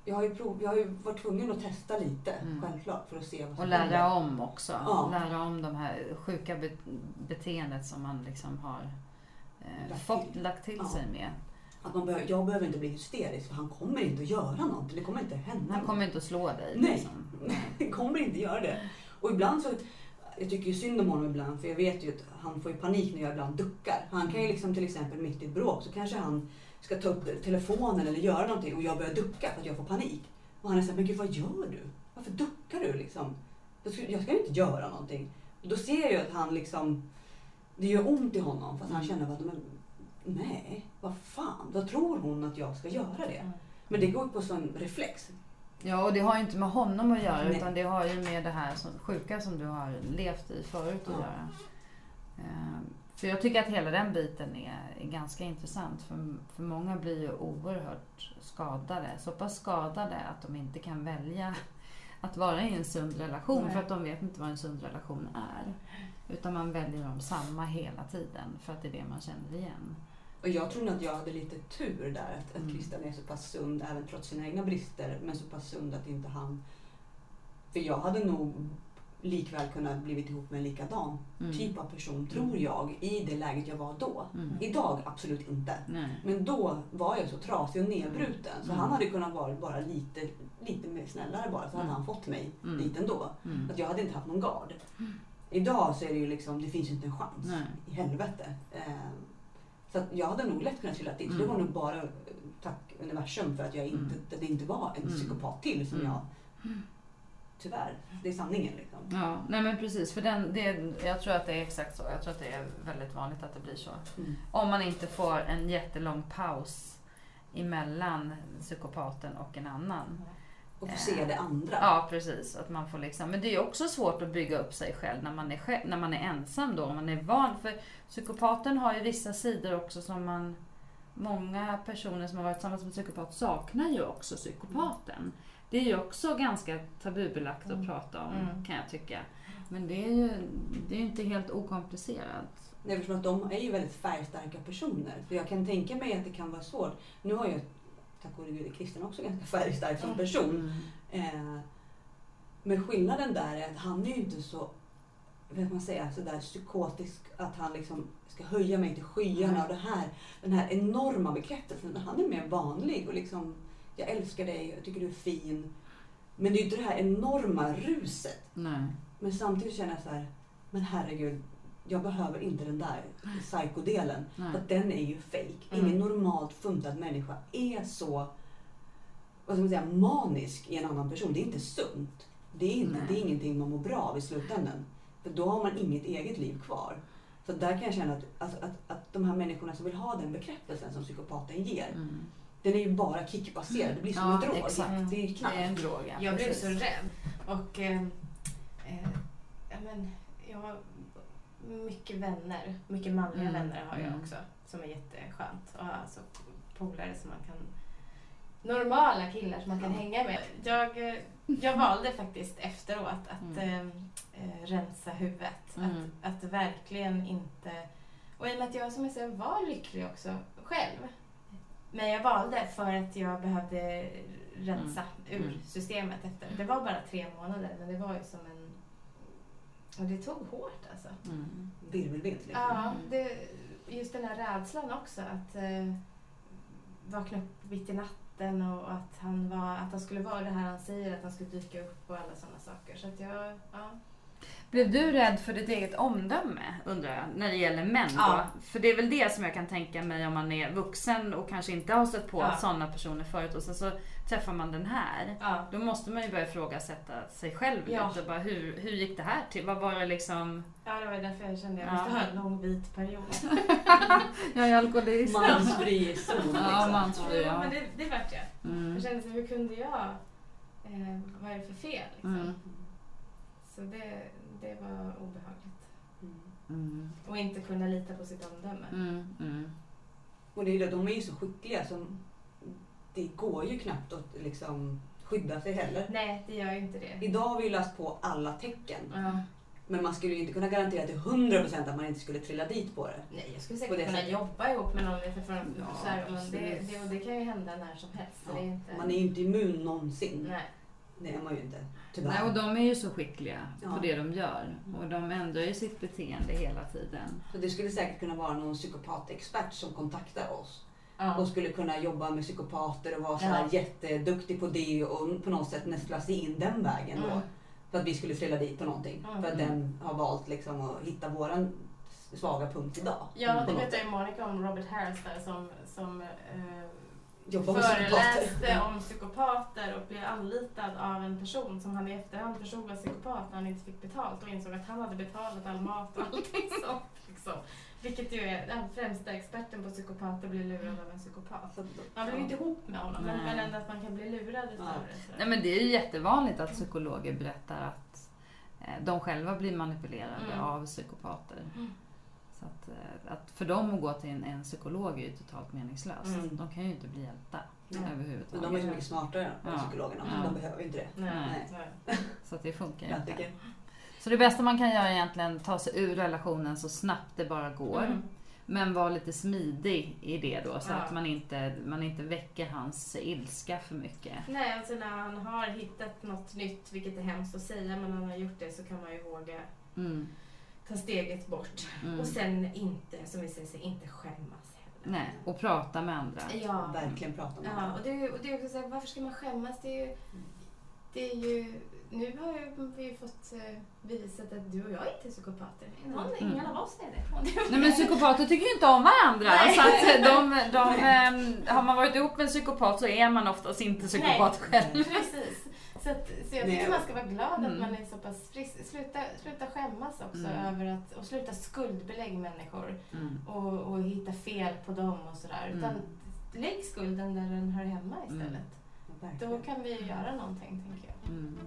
jag, har ju prov, jag har ju varit tvungen att testa lite, Mm. självklart, för att se vad som Och lära händer. om också. Ja. Lära om de här sjuka be- beteendet som man liksom har eh, Lagt fått till. lagt till Ja. sig med. Att man behöver, jag behöver inte bli hysterisk för han kommer inte att göra någonting. Det kommer inte hända Han kommer inte att slå dig. Nej. Liksom. Han kommer inte göra det. Och ibland så, jag tycker ju synd om honom ibland för jag vet ju att han får ju panik när jag ibland duckar. Han kan ju liksom till exempel mitt i ett bråk så kanske han ska ta upp telefonen eller göra någonting och jag börjar ducka för att jag får panik. Och han är såhär, men gud vad gör du? Varför duckar du liksom? Jag ska, jag ska inte göra någonting. Och då ser jag ju att han liksom, det gör ont i honom fast han Mm. känner att men, nej, vad fan, vad tror hon att jag ska göra det? Mm. Men det går på sån reflex. Ja, och det har ju inte med honom att göra Nej. utan det har ju med det här som, sjuka som du har levt i förut att Ja. göra. För jag tycker att hela den biten är, är ganska intressant. För, för många blir ju oerhört skadade. Så pass skadade att de inte kan välja att vara i en sund relation Nej. för att de vet inte vad en sund relation är. Utan man väljer om samma hela tiden för att det är det man känner igen. Och jag tror nog att jag hade lite tur där, att, att Mm. Christian är så pass sund även trots sina egna brister, men så pass sund att inte han... För jag hade nog likväl kunnat blivit ihop med en likadan Mm. typ av person, tror jag, i det läget jag var då. Mm. Idag absolut inte. Nej. Men då var jag så trasig och nedbruten så Mm. han hade kunnat vara bara lite, lite mer snällare bara så hade Mm. han fått mig Mm. dit ändå. Mm. Att jag hade inte haft någon gard. Idag så är det ju liksom, det finns ju inte en chans Nej. i helvete. Eh, så jag hade nog lätt kunnat trilla dit. Så det Mm. var nog bara eh, tack universum för att jag inte, Mm. att det inte var en Mm. psykopat till som Mm. jag... Tyvärr, det är sanningen liksom. Ja, nej men precis. För den, det, jag tror att det är exakt så. Jag tror att det är väldigt vanligt att det blir så. Mm. Om man inte får en jättelång paus emellan psykopaten och en annan. Och få se det andra. Ja, precis. Att man får liksom, men det är också svårt att bygga upp sig själv när man är, själv, när man är ensam då. Om man är van. För psykopaten har ju vissa sidor också som man... Många personer som har varit tillsammans med psykopat saknar ju också psykopaten. Det är ju också ganska tabubelagt att Mm. prata om Mm. kan jag tycka. Men det är ju det är inte helt okomplicerat. Nej, eftersom att de är ju väldigt färgstarka personer. För jag kan tänka mig att det kan vara svårt. Nu har jag, tack gode gud, Christian också ganska färgstark som Mm. person. Eh, men skillnaden där är att han är ju inte så, ska man säga, sådär psykotisk att han liksom ska höja mig till skyarna och det här, den här enorma bekräftelsen. Han är mer vanlig och liksom, jag älskar dig, jag tycker du är fin. Men det är ju inte det här enorma ruset. Nej. Men samtidigt känner jag så här, men herregud, jag behöver inte den där psykodelen. För den är ju fake. Mm. Ingen normalt funtad människa är så vad ska man säga, manisk i en annan person. Det är inte sunt. Det är, inte, Nej. det är ingenting man mår bra av i slutändan. För då har man inget eget liv kvar. Så där kan jag känna att, att, att, att de här människorna som vill ha den bekräftelsen som psykopaten ger, Mm. Den är ju bara kickbaserad. Det blir som Ja, en drog. exakt. Det är ju knark. Det är en drog, ja. Jag blev så rädd. Och eh, eh, ja, men, jag har mycket vänner. Mycket manliga Mm. vänner har jag Mm. också. Som är jätteskönt. Och alltså polare som man kan... Normala killar som man kan hänga med. Jag, jag valde faktiskt efteråt att Mm. eh, eh, rensa huvudet. Mm. Att, att verkligen inte... Och i och med att jag som jag säger var lycklig också själv. Men jag valde för att jag behövde rensa ur Mm. systemet efter. Det var bara tre månader men det var ju som en... Och det tog hårt alltså. Mm. Virvelvind. Liksom. Ja, det, just den här rädslan också att eh, vakna upp mitt i natten och att han, var, att han skulle vara det här han säger, att han skulle dyka upp och alla sådana saker. Så att jag, ja. Blev du rädd för ditt eget omdöme, undrar jag, när det gäller män då? Ja. För det är väl det som jag kan tänka mig om man är vuxen och kanske inte har stött på Ja. sådana personer förut och sen så träffar man den här. ja. Då måste man ju börja ifrågasätta sig själv Ja. lite. Bara, hur, hur gick det här till? Vad var det liksom? Ja, det var därför jag kände att jag Ja. måste ha en lång vit period. Jag är alkoholist. Mansfri zon. Liksom. Ja, mansfri. Ja, Ja. men det, det vart jag. Mm. Jag kände så hur kunde jag? Eh, vad är det för fel? Liksom? Mm. Så det, det var obehagligt. Mm. Mm. Och inte kunna lita på sitt omdöme. Mm. Mm. Och det är det, de är ju så skickliga som det går ju knappt att liksom skydda sig heller. Nej, det gör ju inte det. Idag har vi ju läst på alla tecken. Ja. Men man skulle ju inte kunna garantera till 100% att man inte skulle trilla dit på det. Nej, jag skulle säkert det kunna sättet. jobba ihop med någon lite för Ja, så här, men det, det, det kan ju hända när som helst. Så Ja, det är inte... Man är ju inte immun någonsin. Nej. Det är man ju inte. Tyvärr. Nej, och de är ju så skickliga Ja. på det de gör. Och de ändrar ju sitt beteende hela tiden. Så det skulle säkert kunna vara någon psykopatexpert som kontaktar oss. Ja. Och skulle kunna jobba med psykopater och vara så här Ja. jätteduktig på det och på något sätt nästla sig in den vägen då. Mm. För att vi skulle trilla dit på någonting. Mm. För att den har valt liksom att hitta våran svaga punkt idag. Ja, det berättade ju Monica om Robert Harris där som, som eh, Jobba med psykopater. föreläste om psykopater och blev anlitad av en person som han i efterhand förstod var psykopat när han inte fick betalt och insåg att han hade betalat all mat och allting sånt. Liksom. Vilket ju är den främsta experten på psykopater blir lurad av en psykopat. Man blir ju inte ihop med honom men, Nej. men ändå att man kan bli lurad utav Ja. det. Så. Nej, men det är ju jättevanligt att psykologer berättar att eh, de själva blir manipulerade Mm. av psykopater. Mm. Att, eh, att för dem att gå till en, en psykolog är ju totalt meningslöst. Mm. De kan ju inte bli hjälpta. Men överhuvudtaget. de är ju mycket smartare än Ja. psykologerna. Ja. De behöver ju inte det. Nej. Nej. Så att det funkar ju inte. Så det bästa man kan göra är egentligen ta sig ur relationen så snabbt det bara går. Mm. Men var lite smidig i det då så Ja. att man inte, man inte väcker hans ilska för mycket. Nej, alltså när han har hittat något nytt, vilket är hemskt att säga, men när han har gjort det så kan man ju våga Mm. Ta steget bort. Mm. Och sen inte, som vi säger, inte skämmas heller. Nej, och prata med andra. Ja. Verkligen prata om Ja, det. och det, och det är också så här, varför ska man skämmas? Det är ju, det är ju nu har vi ju fått eh, bevisat att du och jag inte är psykopater. Någon, Mm. Ingen av oss är det. Nej men psykopater tycker ju inte om varandra. Nej. Så att de, de, ehm, har man varit ihop med en psykopat så är man oftast inte psykopat själv. Precis. Så, att, så jag tycker man ska vara glad Mm. att man är så pass frisk. Sluta, sluta skämmas också Mm. över att, och sluta skuldbelägga människor Mm. och, och hitta fel på dem och sådär. Utan Mm. lägg skulden där den hör hemma istället. Verkligen. Då kan vi göra någonting, tänker jag. Mm.